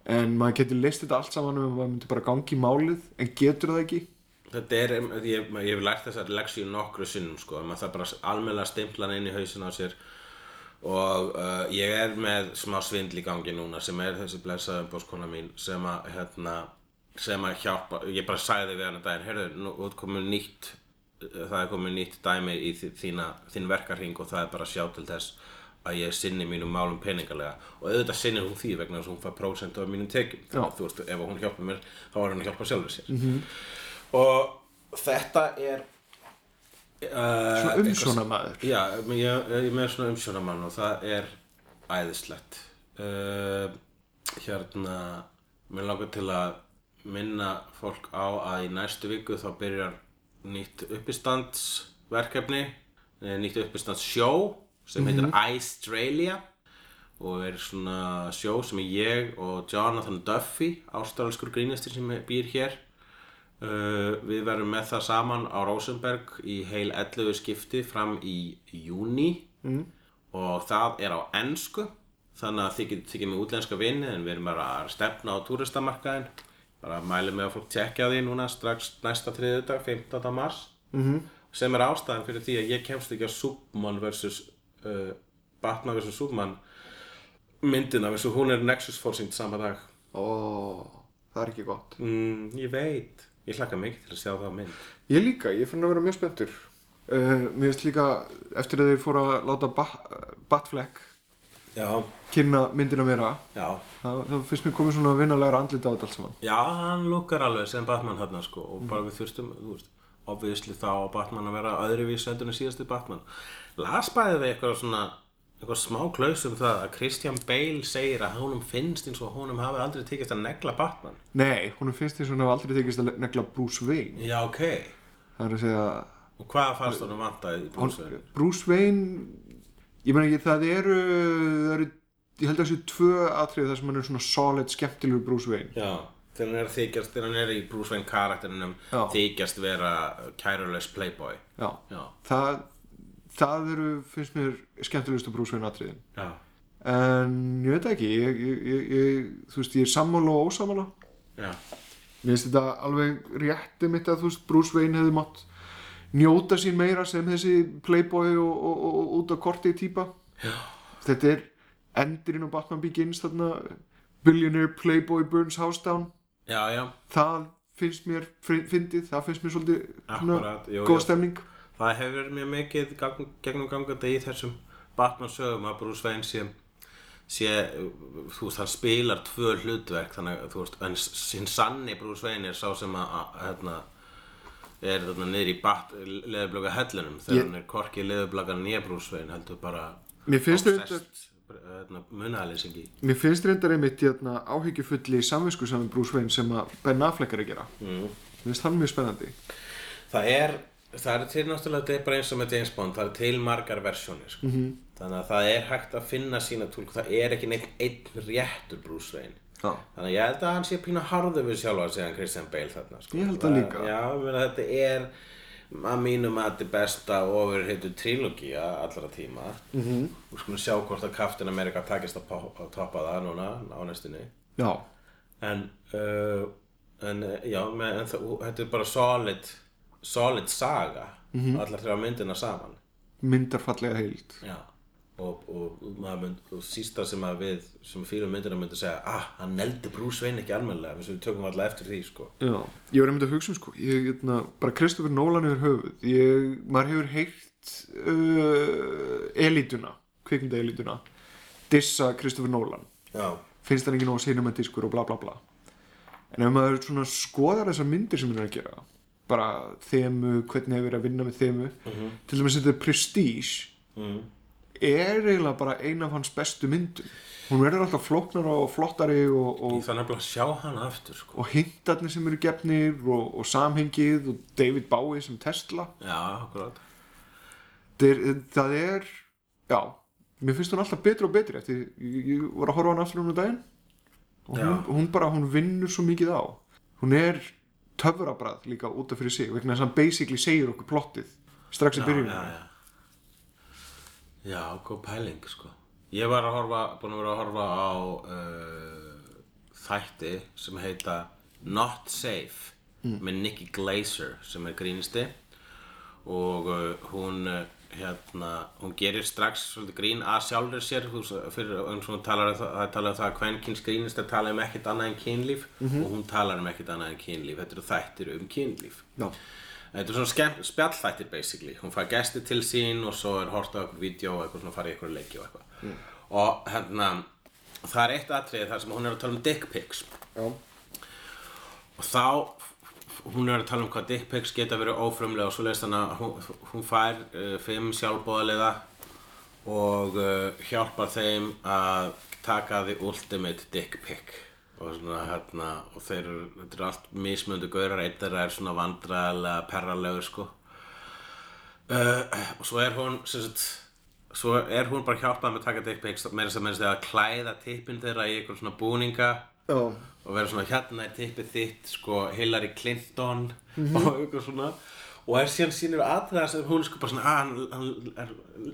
en maður getur leist þetta allt saman um að maður myndi bara gangi í málið en getur það ekki? Þetta er, ég, ég hef lært þessar leksíu nokkru sinnum sko, maður það bara almennilega stimpla hann inn í hausin á sér og uh, ég er með smá svindl í gangi núna sem er þessi blessaða umbóðskona mín sem að hérna, sem að hjálpa ég bara sagði við hann að daginn heyrðu, nú út komið nýtt það er komið nýtt dæmi í þína, þín verkarhing og það er bara að sjá til þess að ég sinni mínum málum peningalega. Og auðvitað sinnir hún því vegna þess að hún fær prósent af mínum tekjum. Þannig að þú veist, ef hún hjálpa mér þá er hún að hjálpa sjálfur sér. -hmm. og þetta er uh, Svona umsjónamaður. Já, ég, ég með svona umsjónamann og það er æðislegt. Uh, Hérna mér langar til að minna fólk á að í næstu viku þá byrjar nýtt uppistandsverkefni eh, nýtt uppistandssjó sem heitir Australia og er svona sjó sem ég og Jonathan Duffy ástralskur grínastir sem býr hér Uh, við verðum með það saman á Rosenberg í heil 11 skipti fram í júni mm. og það er á ensku þannig að þið þykir með útlenska vinni en við erum bara að stefna á túristamarkaðin bara mælum með að fólk tjekkja á því núna strax næsta þriðudag 15. mars -hmm. sem er ástæðan fyrir því að ég kemst ekki á Superman vs. Uh, Batman vs. Superman myndina þessu hún er Nexus Forcing sama dag Ó, það er ekki gott. mm, ég veit ég hlakka mikið til að sjá það mynd Ég líka, ég fann að vera mjög spenntur. Uh, mér finnst líka, eftir að þeir fóru að láta ba Batfleck já, kynna myndina vera, já það, það finnst mér komið svona vinnalega andlita á þetta allt saman. Já, hann lukkar alveg sem Batman hérna sko og bara við þurftum, þú veist, obviously þá á Batman að vera öðruvís endur en síðasti Batman. Las bæði við eitthvað svona, eitthvað smá klaus um það að Christian Bale segir að honum finnst eins og honum hafi aldrei tekist að negla Batman. Nei, hún finnst því svona aldrei tekist að negla Bruce Wayne. Já, ok. Það er að segja, Og hvað fannst honum vantaði í hann, Bruce Wayne? Bruce Wayne, ég meina ekki, það eru, það eru, ég held að þessu tvö atrið þar sem hann er svona solid, skemmtilegur Bruce Wayne. Já, þegar hann er þykjast, þegar hann er í Bruce Wayne karakterinum þykjast vera kærulegs playboy. Já, Já, það, það eru, finnst mér, skemmtilegustu Bruce Wayne atriðin. já, En ég veit ekki, ég, ég, ég, þú veist, ég er sammála og ósammála. já. Mér finnst þetta alveg rétti mitt að þú veist, Bruce Wayne hefði mátt njóta sín meira sem þessi playboy og, og, og, og út af korti típa. Já. Þetta er endurinn á Batman Begins þarna, Billionaire Playboy Burns House Down. Já, já, Það finnst mér fyndið, það finnst mér svolítið svona Akkúrat, jú, góð stemning. Það hefur mjög mikið gang, gegnum gangandi í þessum Batman sögum að Bruce Wayne sé, sé þú veist, hann spilar tvö hlutverk þannig að þú veist, en sinn sanni Bruce Wayne er sá sem að hérna, er þarna niður í bat, leðurblöka hellunum þegar hann er korki leðurblöka nýja Bruce Wayne heldur bara Mér finnst þetta obsessed, hérna, munaðalýsingi Mér finnst reyndar einmitt hérna, áhyggjufulli samvisku saman Wayne sem að Ben Affleck er að gera. Mm. Mér finnst hann mjög spennandi. Það er, það er til náttúrulega þetta er bara eins og með James Bond, það er til margar versjónir sko. -hmm. þannig að það er hægt að finna sína tólk, það er ekki neitt einn réttur Wayne Já. þannig að ég held að hann sé pínu harður við sjálfa hann Christian Bale þarna sko. Ég held það líka. Já, ég meina þetta er að mínum að þetta er besta ofurheitu trilógía allra tíma mm -hmm. og skulum sjá hvort að Captain America takist að, að toppa það núna á næstunni Já. en, uh, en uh, já, með, en þetta er bara solid solid saga allar þrjá myndina saman Myndarfallega heild. já og, og, maður mynd, og sísta sem að við sem fyrir myndina myndi segja ah, hann neldi Bruce Wayne ekki almennilega við við tökum alltaf eftir því sko Já. Ég var einmitt að hugsa um sko, ég, hérna, bara Kristoffer Nolan yfir höfuð. Ég, maður hefur heyrt uh, elítuna, kvikmynda elítuna, dissa Kristoffer Nolan. já, Finnst hann ekki nóg cinematískur og bla bla bla. En ef maður svona skoðar þessar myndir sem hann er að gera, bara þemu, hvernig hefur verið að vinna með þemu, til dæmis þetta er Prestige, mm. Er eiginlega bara ein af hans bestu myndum. Hún verður alltaf flóknara og flottari og, og ég þannig að sjá hann aftur sko. og hintarnir sem eru gefnir og, og samhengið og David Bowie sem Tesla. Já, akkurat. Það það er já, mér finnst hún alltaf betri og betri eftir, ég, ég var að horfa hann aftur um daginn. Og hún, hún bara, hún vinnur svo mikið á. Hún er töfrabrað líka út af fyrir sig vegna þess að hann basically segir okkur plottið strax í byrjunum já, góð pæling sko. Ég var að horfa, búin að vera að horfa á uh, þætti sem heita Not Safe með Nikki Glaser sem er grínisti og uh, hún uh, hérna, hún gerir strax svolítið grín að sjálfur sér fyrir, eins og hún talar um það, talað um það að kvenkins grínist að tala um ekkert annað en kynlíf og hún talar um ekkert annað en kynlíf. Þetta eru þættir um kynlíf. Já. Þetta er svona skemm, spjallþættir basically. Hún fær gesti til sín og svo er hort á eitthvað vídeo og eitthvað svona farið í eitthvað leiki og eitthvað. Og hérna það er eitt atriði þar sem hún er að tala um dick pics. Já. og þá hún er að tala um hvað dick pics geta verið ófrumlega og svo leist þannig að hún, hún fær uh, fimm sjálfbóðaliða og uh, hjálpar þeim að taka the ultimate dick pic og svona hérna og þeir eru, þetta eru allt mismöndu gaurar. Eitt þeirra er svona vandræðilega perralegur sko. Uh, og svo er hún sem sagt svo er hún bara hjálpað með að taka pics meira sem meira að klæða tippin þeirra í einhver svona búninga. Já. og vera svona hérna er tippið þitt sko Hillary Clinton og eitthvað svona og er síðan sínur aðræða sem hún sko bara svona að hann, hann er,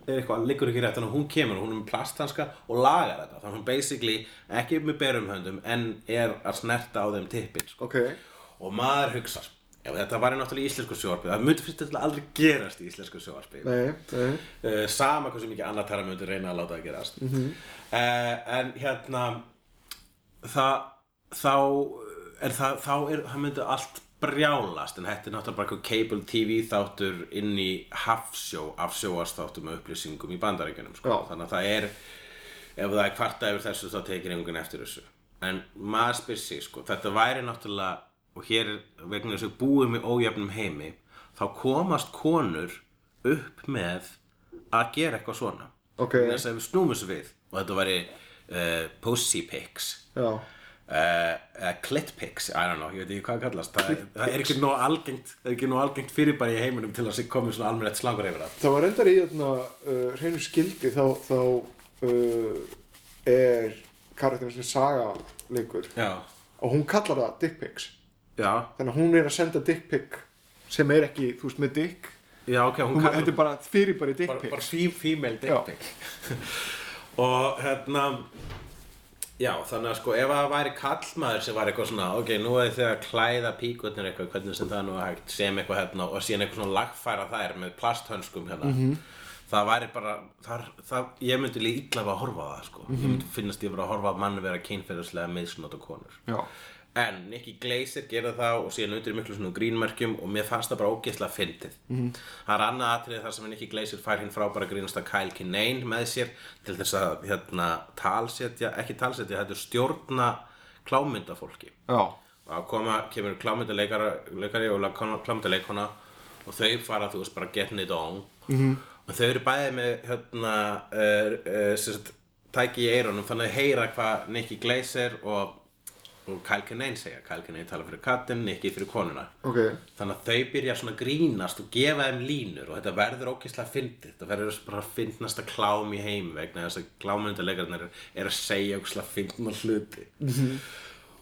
er eitthvað, liggur ekki rétt þannig að hún kemur og hún er með plasthanska og lagar þetta þannig að hún basically ekki með berum höndum en er að snerta á þeim tippin sko. Ok. og maður hugsa ef þetta var í náttúrulega íslensku sjóarpi það myndi fyrst þetta aldrei gerast í íslensku sjóarpi Nei, nei. uh, sama hversu mikið annar tæra myndi reyna að láta það gerast Mhm. uh, en hérna það þá er það, þá er, það myndi allt brjálast en þetta er náttúrulega bara eitthvað cable TV þáttur inn í hafsjó af sjóastáttum og upplýsingum í bandaríkjunum sko. Þannig að það er ef það er kvarta yfir þessu þá tekir einhvern eftir þessu en maður spyr sig sko, þetta væri náttúrulega og hér vegna þess að við búum í ójöfnum heimi þá komast konur upp með að gera eitthvað svona Ok. Vegna þess að við snúum þessu við og þetta væri uh, pussy pics Já. Uh, uh, clit pics, I don't know, ég veit ekki hvað það kallast. Það, það er ekki nóg algengt það er ekki nóg algengt fyrirbæri í heiminum til að sé komið svona almennett slangur yfir það. Það var endar í uh, hreinu skildi þá, þá uh, er karakterinn sem saga leikur já, og hún kallar það dick pics. Já, þannig að hún er að senda dick pic sem er ekki, þú veist, með dick. Já, ok hún hún, kallar þetta er bara fyrir bara dick bara, bara female Já. dick pic. Og hérna já, þannig að sko ef það væri kallmaður sem var eitthvað svona ok, nú er þið að klæða píkutnir eitthvað hvernig sem það nú er hægt, sem eitthvað hérna og síðan eitthvað svona lagfæra þær með plasthönskum hérna það væri bara það, það, ég myndi líka illa að horfa á það sko. ég myndi finnast ég bara að horfa á mann vera kynferðislega meðsnóta konur Já. En Nicky Glazer gera það og síðan undir miklu svona grínmerkjum og mér fannst það bara ógeðslega fyndið. Það er annað atrið þar sem Nicky Glazer fær hinn frábæra grínasta Kyle Kinane með sér til þess að hérna, talsetja, ekki talsetja, þetta er stjórna klámyndafólki. Já. Og að koma, kemur klámyndaleikari og klámyndaleikona og þau fara, þú veist, bara getting it on. -hmm. Og þau eru bæði með, hérna, uh, uh, sérst, tæki í eyrunum, þannig að heyra hvað Nicky Glazer og og Kyle Kinane segja, Kyle Kinane tala fyrir kattinn, Nicky fyrir konuna. Ok. þannig að þau byrja svona að grínast og gefa þeim línur og þetta verður ógeðslega fyndið. Þetta verður bara fyndnasta klám í heim vegna þess að klámynduleikarnir er, er að segja ógeðslega fyndna hluti. -hmm.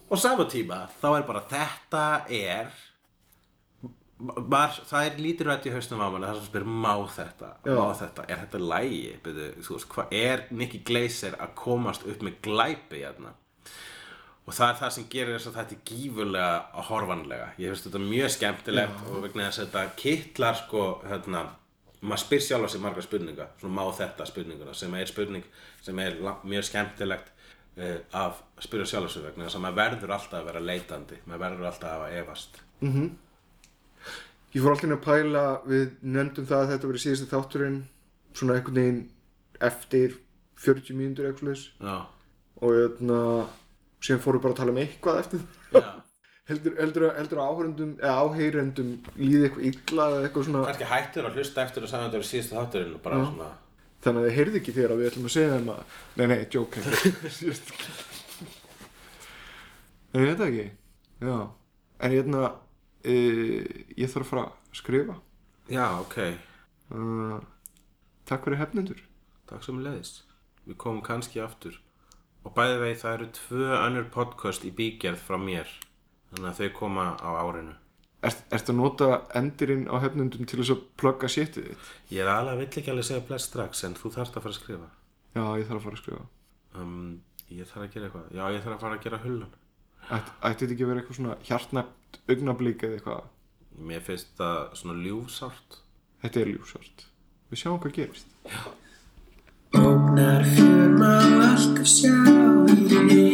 og sama tíma þá er bara þetta er Var, það er lítur rætt í haustum á manni það sem spyr má þetta, má þetta er þetta lægi, byrju, þú veist hvað er Nicky Glazer að komast upp með glæpi hérna og það er það sem gerir þess að þetta er gífurlega horfanlega, ég finnst þetta mjög skemmtilegt og vegna þess að þetta kittlar sko, hérna maður spyr sjálf á sig margar spurninga, svona má þetta spurninguna, sem er spurning sem er mjög skemmtilegt uh, að spyrja sjálf á sig vegna þess að maður verður alltaf að vera leitandi. Maður verður alltaf að efast. Ég fór alltaf inn að pæla, við nefndum það að þetta verið síðasti þátturinn svona einhvern veginn eftir 40 mínútur eitthvað Já, og hérna, síðan fórum við bara að tala um eitthvað eftir það. Heldur, heldur, heldur að áhörendum, eða áheyrendum líði eitthvað illa eða eitthvað svona? Kannski hættur að hlusta eftir og sagði að þetta var síðasta þátturinn og bara Já. svona þannig að þið heyrði ekki þegar við ætlum að segja þeim að nei, nei, joke. En ég það ekki. Já, en hérna e, ég þarf að fara að skrifa. Já, ok, uh, takk fyrir hefnendur. Takk sem leiðist Við komum kannski aftur og bæði vei það eru tvö önnur podcast í bígerð frá mér. Þannig að þau koma á árinu. Er þetta að nota endurinn á hefnundum til þess að plugga séttið þitt? Ég er alveg vill ekki alveg segja bless strax en þú þarfst að fara að skrifa. Já, ég þarf að fara að skrifa. Um, Ég þarf að gera eitthvað. Já, ég þarf að fara að gera hulun Ætti þetta ekki að vera eitthvað svona hjartnæpt augnablík eða eitthvað? Mér finnst þetta svona ljúfsárt. Þetta er ljúfsárt. Við sjáum hvað gerist. Já. Ógnar fjörmál allt að sjá í. því